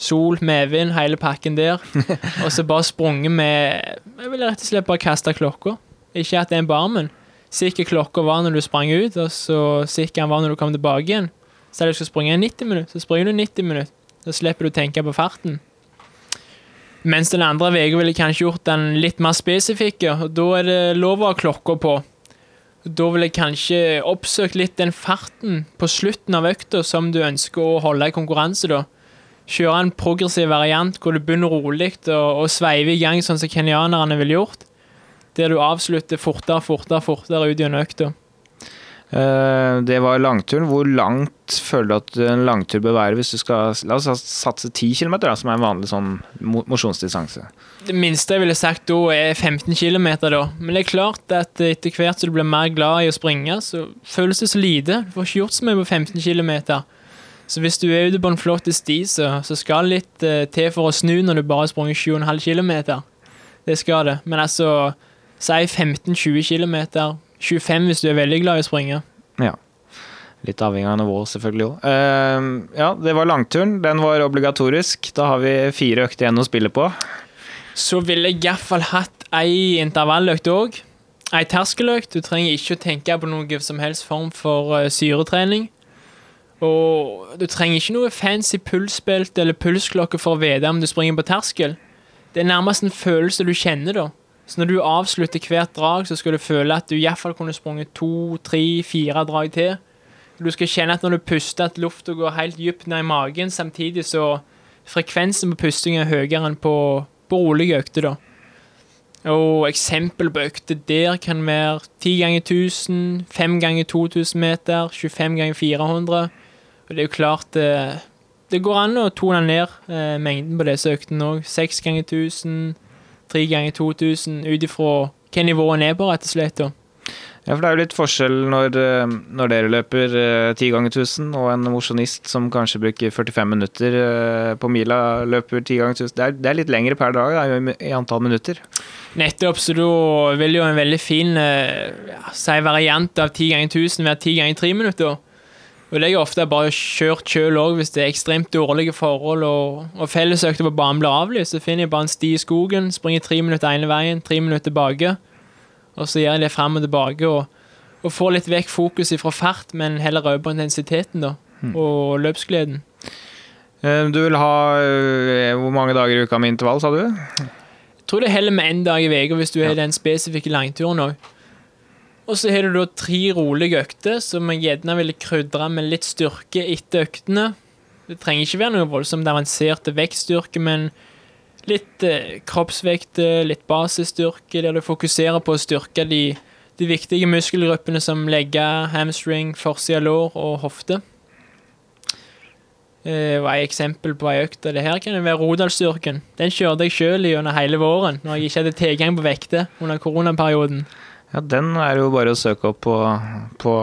sol, medvind, hele pakken der. [laughs] og så bare sprunget med Jeg ville rett og slett bare kasta klokka. Ikke at det er en barmen sikker klokka var når du sprang ut, og så sikker den var når du kom tilbake igjen. Så du skal springe 90 minutter, så springer du 90 minutter. Da slipper du å tenke på farten. Mens den andre uka ville kanskje gjort den litt mer spesifikke, og da er det lov å ha klokka på. Da vil jeg kanskje oppsøkt litt den farten på slutten av økta som du ønsker å holde i konkurranse, da. Kjøre en progressiv variant hvor du begynner rolig og, og sveiver i gang, sånn som kenyanerne ville gjort der du avslutter fortere, fortere, fortere ut gjennom økta. Uh, det var langturen. Hvor langt føler du at en langtur bør være hvis du skal la oss satse 10 km, da, som er en vanlig sånn mosjonsdistanse? Det minste jeg ville sagt da, er 15 km. Da. Men det er klart at etter hvert som du blir mer glad i å springe, så føles det så lite. Du får ikke gjort så mye på 15 km. Så hvis du er ute på en flott sti, så, så skal litt uh, til for å snu når du bare har sprunget 7,5 km. Det skal det. Men altså Si 15-20 km. 25 hvis du er veldig glad i å springe. Ja. Litt avhengig av nivå, selvfølgelig òg. Uh, ehm, ja, det var langturen. Den var obligatorisk. Da har vi fire økter igjen å spille på. Så ville jeg iallfall hatt ei intervalløkt òg. Ei terskeløkt. Du trenger ikke å tenke på noe som helst form for uh, syretrening. Og du trenger ikke noe fancy pulsbelte eller pulsklokke for å vite om du springer på terskel. Det er nærmest en følelse du kjenner, da. Så når du avslutter hvert drag, så skal du føle at du iallfall kunne sprunget to, tre, fire drag til. Du skal kjenne at når du puster, at lufta går helt dypt ned i magen, samtidig så frekvensen på pusting er høyere enn på, på rolige økter, da. Og eksempel på økter der kan være 10 ganger 1000, 5 ganger 2000 meter, 25 ganger 400. Og det er jo klart det, eh, det går an å tone ned eh, mengden på disse øktene òg. 6 ganger 1000 tre ganger 2000, ut ifra hva nivået er på, rett og slett. Ja, for det er jo litt forskjell når, eh, når dere løper eh, ti ganger 1000, og en mosjonist som kanskje bruker 45 minutter eh, på mila, løper ti ganger 1000. Det er, det er litt lengre per dag da, i antall minutter. Nettopp, så da vil jo en veldig fin ja, si variant av ti ganger 1000 være ti ganger tre minutter. Og det er ofte bare kjørt sjøl òg hvis det er ekstremt dårlige forhold og, og fellesøkter på banen blir avlyst. Så finner jeg bare en sti i skogen, springer tre minutter ene veien, tre minutter tilbake. Og så gjør jeg det fram og tilbake og, og får litt vekk fokus fra fart, men heller øve på intensiteten da, mm. og løpsgleden. Eh, du vil ha eh, hvor mange dager i uka med intervall, sa du? Jeg tror det heller med én dag i uka hvis du har ja. den spesifikke langturen òg. Og så har du da tre rolige økter som jeg gjerne ville krydre med litt styrke etter øktene. Det trenger ikke være noe voldsomt avansert vektstyrke, men litt eh, kroppsvekt, litt basisstyrke, der du fokuserer på å styrke de, de viktige muskelgruppene som legger, hamstring, forside lår og hofte. eh, var et eksempel på ei økt. av Det her kan være Rodalsstyrken. Den kjørte jeg sjøl gjennom hele våren, når jeg ikke hadde tilgang på vekter under koronaperioden. Ja, Den er jo bare å søke opp på, på,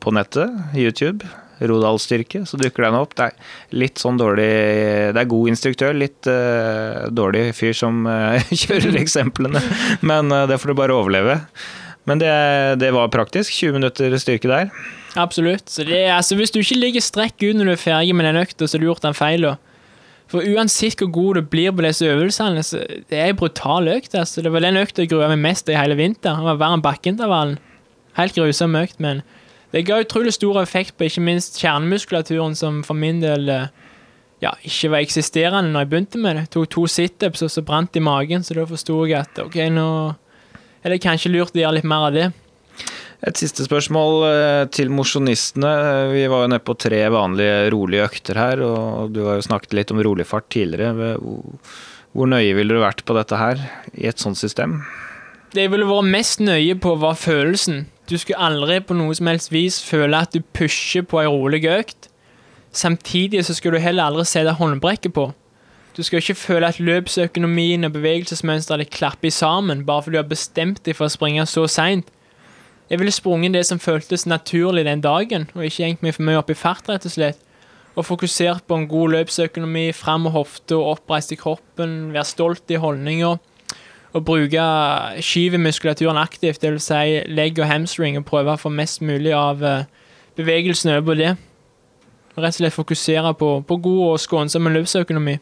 på nettet, YouTube. Rodalsstyrke, så dukker den opp. Det er litt sånn dårlig Det er god instruktør, litt uh, dårlig fyr som uh, [laughs] kjører eksemplene. Men uh, det får du bare overleve. Men det, det, var praktisk. 20 minutter styrke der. Absolutt. Det, altså, hvis du ikke ligger strekk ut når du er ferdig med den økta, så har du gjort en feil. For uansett hvor god du blir på disse øvelsene, så det er en brutal økt. Altså. Det var den økta jeg grua meg mest i hele vinter. Det var verre enn bakkeintervallen. Helt grusom økt, men det ga utrolig stor effekt på ikke minst kjernemuskulaturen, som for min del eh, ja, ikke var eksisterende når jeg begynte med det. Jeg tok to situps, og så brant i magen, så da forsto jeg at ok, nå er det kanskje lurt å gjøre litt mer av det. Et siste spørsmål eh, til mosjonistene. Vi var jo nede på tre vanlige rolige økter her, og du har jo snakket litt om rolig fart tidligere. Hvor nøye ville du vært på dette her i et sånt system? Det jeg ville vært mest nøye på, var følelsen. Du skulle aldri på noe som helst vis føle at du pusher på ei rolig økt. Samtidig så skal du heller aldri se deg håndbrekket på. Du skal ikke føle at løpsøkonomien og bevegelsesmønsteret klapper sammen bare fordi du har bestemt deg for å springe så seint. Jeg ville sprunget det som føltes naturlig den dagen, og ikke hengt meg for mye opp i fart, rett og slett. Og fokusert på en god løpsøkonomi, fram med hofta, oppreist i kroppen, være stolt i holdninga Og bruke skyvemuskulaturen aktivt, dvs. Si legg og hamstring, og prøve å få mest mulig av eh, bevegelsen over på det. Og rett og slett fokusere på, på god og skånsom løpsøkonomi.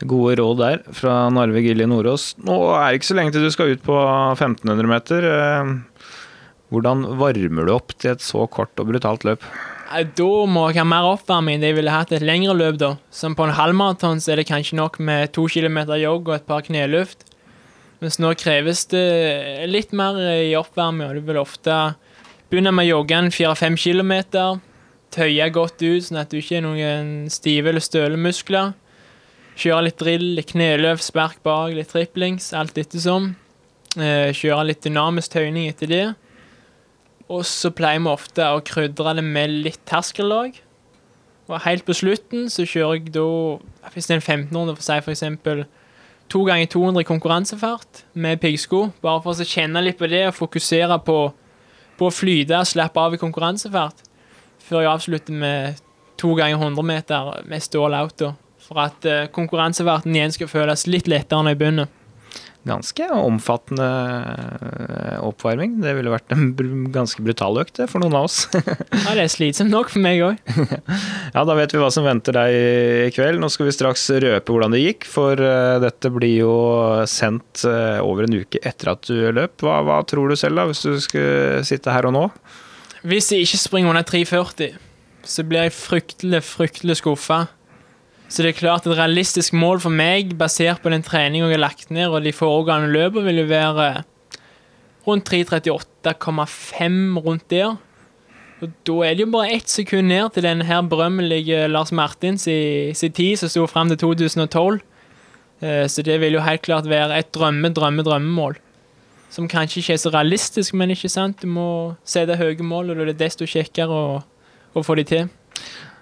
Gode råd der fra Narve Gilje Nordås. Nå er det ikke så lenge til du skal ut på 1500 meter. Hvordan varmer du opp til et så kort og brutalt løp? Da må jeg ha mer oppvarming. Jeg ville hatt et lengre løp, da. Som på en halvmaraton er det kanskje nok med to kilometer jogg og et par kneløft. Mens nå kreves det litt mer i oppvarming. Du vil ofte begynne med å jogge en fire-fem kilometer. Tøye godt ut, sånn at du ikke er noen stive eller støle muskler. Kjøre litt drill, litt kneløft, spark bak, litt triplings, alt ettersom. Eh, kjøre litt dynamisk tøyning etter det. Og så pleier vi ofte å krydre det med litt terskellag. Og helt på slutten så kjører jeg da, hvis det er en 1500 for å si eksempel, to ganger 200 i konkurransefart med piggsko. Bare for å kjenne litt på det og fokusere på, på å flyte og slappe av i konkurransefart. Før jeg avslutter med to ganger 100 meter med stål auto. For at konkurranseverten igjen skal føles litt lettere når jeg begynner ganske omfattende eh, oppvarming. Det ville vært en ganske brutal økt for noen av oss. ja, det er slitsomt nok for meg òg. [laughs] ja, da vet vi hva som venter deg i kveld. Nå skal vi straks røpe hvordan det gikk, for eh, dette blir jo sendt eh, over en uke etter at du løp. Hva, hva tror du selv, da, hvis du skulle sitte her og nå? Hvis jeg ikke springer under 3,40, så blir jeg fryktelig, fryktelig skuffa. Så det er klart et realistisk mål for meg, basert på den treninga jeg har lagt ned, og de foregående løpene, vil jo være rundt 3.38,5 rundt der. Og Da er det jo bare ett sekund ned til den her berømmelige Lars Martins i sin tid, som sto fram til 2012. Eh, så det vil jo helt klart være et drømme, drømme, drømmemål. Som kanskje ikke er så realistisk, men ikke sant? du må sette høye mål, og det er desto kjekkere å, å få de til.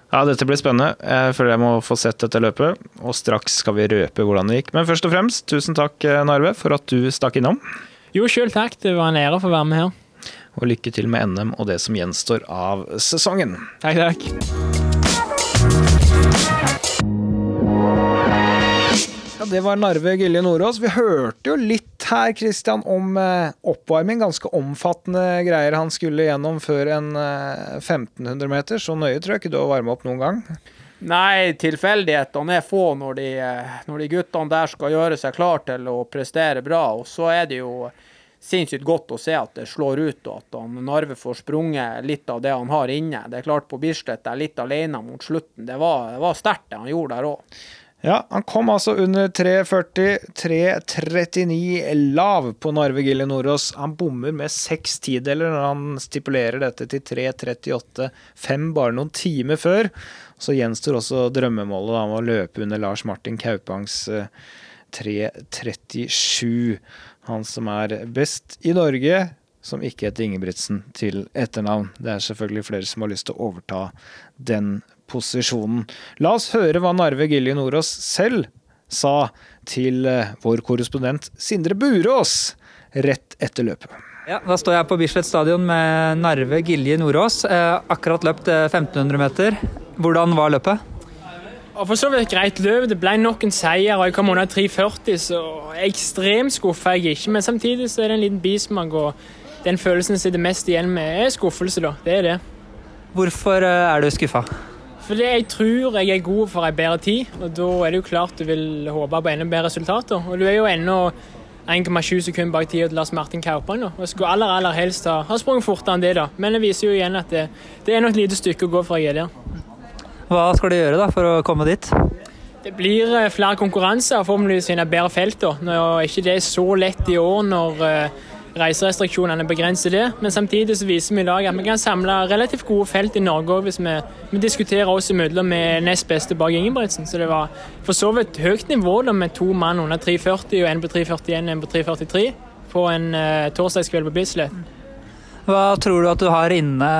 Ja, dette blir spennende. Jeg føler jeg må få sett dette løpet. Og straks skal vi røpe hvordan det gikk. Men først og fremst, tusen takk, eh, Narve, for at du stakk innom. Jo, sjøl takk. Det var en ære å få være med her. Og lykke til med NM og det som gjenstår av sesongen. Takk, takk. Ja, Det var Narve Gilje Nordås. Vi hørte jo litt her Christian, om eh, oppvarming. Ganske omfattende greier han skulle gjennom før en eh, 1500 meter. Så nøye tror jeg ikke du har varma opp noen gang. Nei, tilfeldighetene er få når de, eh, når de guttene der skal gjøre seg klar til å prestere bra. Og så er det jo sinnssykt godt å se at det slår ut, og at han Narve får sprunget litt av det han har inne. Det er klart på Bislett er litt alene mot slutten. Det var, var sterkt, det han gjorde der òg. Ja, han kom altså under 3,40. 3,39 lav på Narve Gille Nordås. Han bommer med seks tideler når han stipulerer dette til 3,38 fem bare noen timer før. Så gjenstår også drømmemålet om å løpe under Lars Martin Kaupangs 3,37. Eh, han som er best i Norge, som ikke heter Ingebrigtsen til etternavn. Det er selvfølgelig flere som har lyst til å overta den posisjonen. La oss høre hva Narve Gilje Nordås selv sa til eh, vår korrespondent Sindre Burås rett etter løpet. Ja, Da står jeg på Bislett stadion med Narve Gilje Nordås. Eh, akkurat løpt 1500 meter. Hvordan var løpet? Og for så vidt greit løp. Det ble nok en seier, og jeg kom under 3,40, så ekstremt skuffa jeg ikke. Men samtidig så er det en liten bismak, og den følelsen jeg sitter mest igjen med, er skuffelse, da. Det er det. Hvorfor er du skuffa? Fordi jeg tror jeg er god for ei bedre tid, og da er det jo klart du vil håpe på enda bedre resultater. Og du er jo ennå 1,7 sekunder bak tida til Lars Martin Kaupan. Og jeg skulle aller aller helst ha, ha sprunget fortere enn det, da. Men det viser jo igjen at det, det er nok et lite stykke å gå for jeg er der. Hva skal du gjøre da for å komme dit? Det blir eh, flere konkurranser, forhåpentligvis finne bedre felt. da. Nå er ikke det så lett i år når uh, reiserestriksjonene begrenser det. Men samtidig så viser vi i dag at vi kan samle relativt gode felt i Norge òg, hvis vi, vi, diskuterer oss imellom med nest beste bak Ingebrigtsen. Så det var for så vidt høyt nivå da, med to mann under 3,40 og en på 3,41 og en på 3,43 på en uh, torsdagskveld på Bislett. Hva tror du at du har inne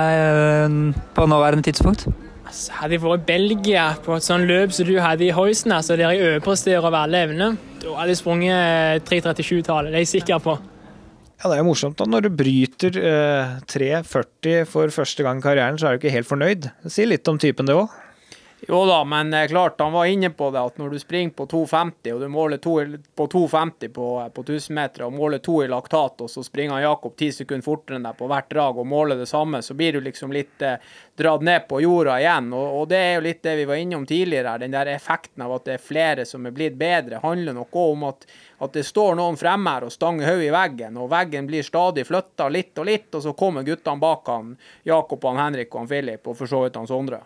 uh, på nåværende tidspunkt? Altså, hadde jeg vært i Belgia på et sånt løp som du hadde i Hoisen, altså der jeg overpresterer over alle evner, da hadde jeg sprunget 3.37-tallet. Det er jeg sikker på. Ja, Det er morsomt da, når du bryter eh, 3,40 for første gang i karrieren, så er du ikke helt fornøyd. Si litt om typen det òg. Jo da, men klart, han var inne på det at når du springer på 2,50 og du måler to, på 2,50 på, på 1000 meter og måler to i laktat, og så springer Jakob ti sekunder fortere enn deg på hvert drag og måler det samme, så blir du liksom litt eh, dratt ned på jorda igjen. Og, og, det er jo litt det vi var innom tidligere den der effekten av at det er flere som er blitt bedre, handler noe om at, at det står noen fremme her og stanger hodet i veggen, og veggen blir stadig flytta litt og litt, og så kommer guttene bak han, Jakob, han Henrik og han Filip, og for så vidt han Sondre.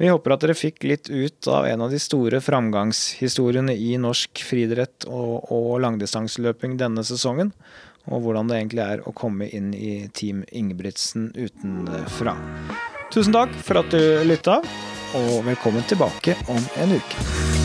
Vi håper at dere fikk litt ut av en av de store framgangshistoriene i norsk friidrett og, og langdistanseløping denne sesongen, og hvordan det egentlig er å komme inn i Team Ingebrigtsen utenfra. Tusen takk for at du lytta, og velkommen tilbake om en uke.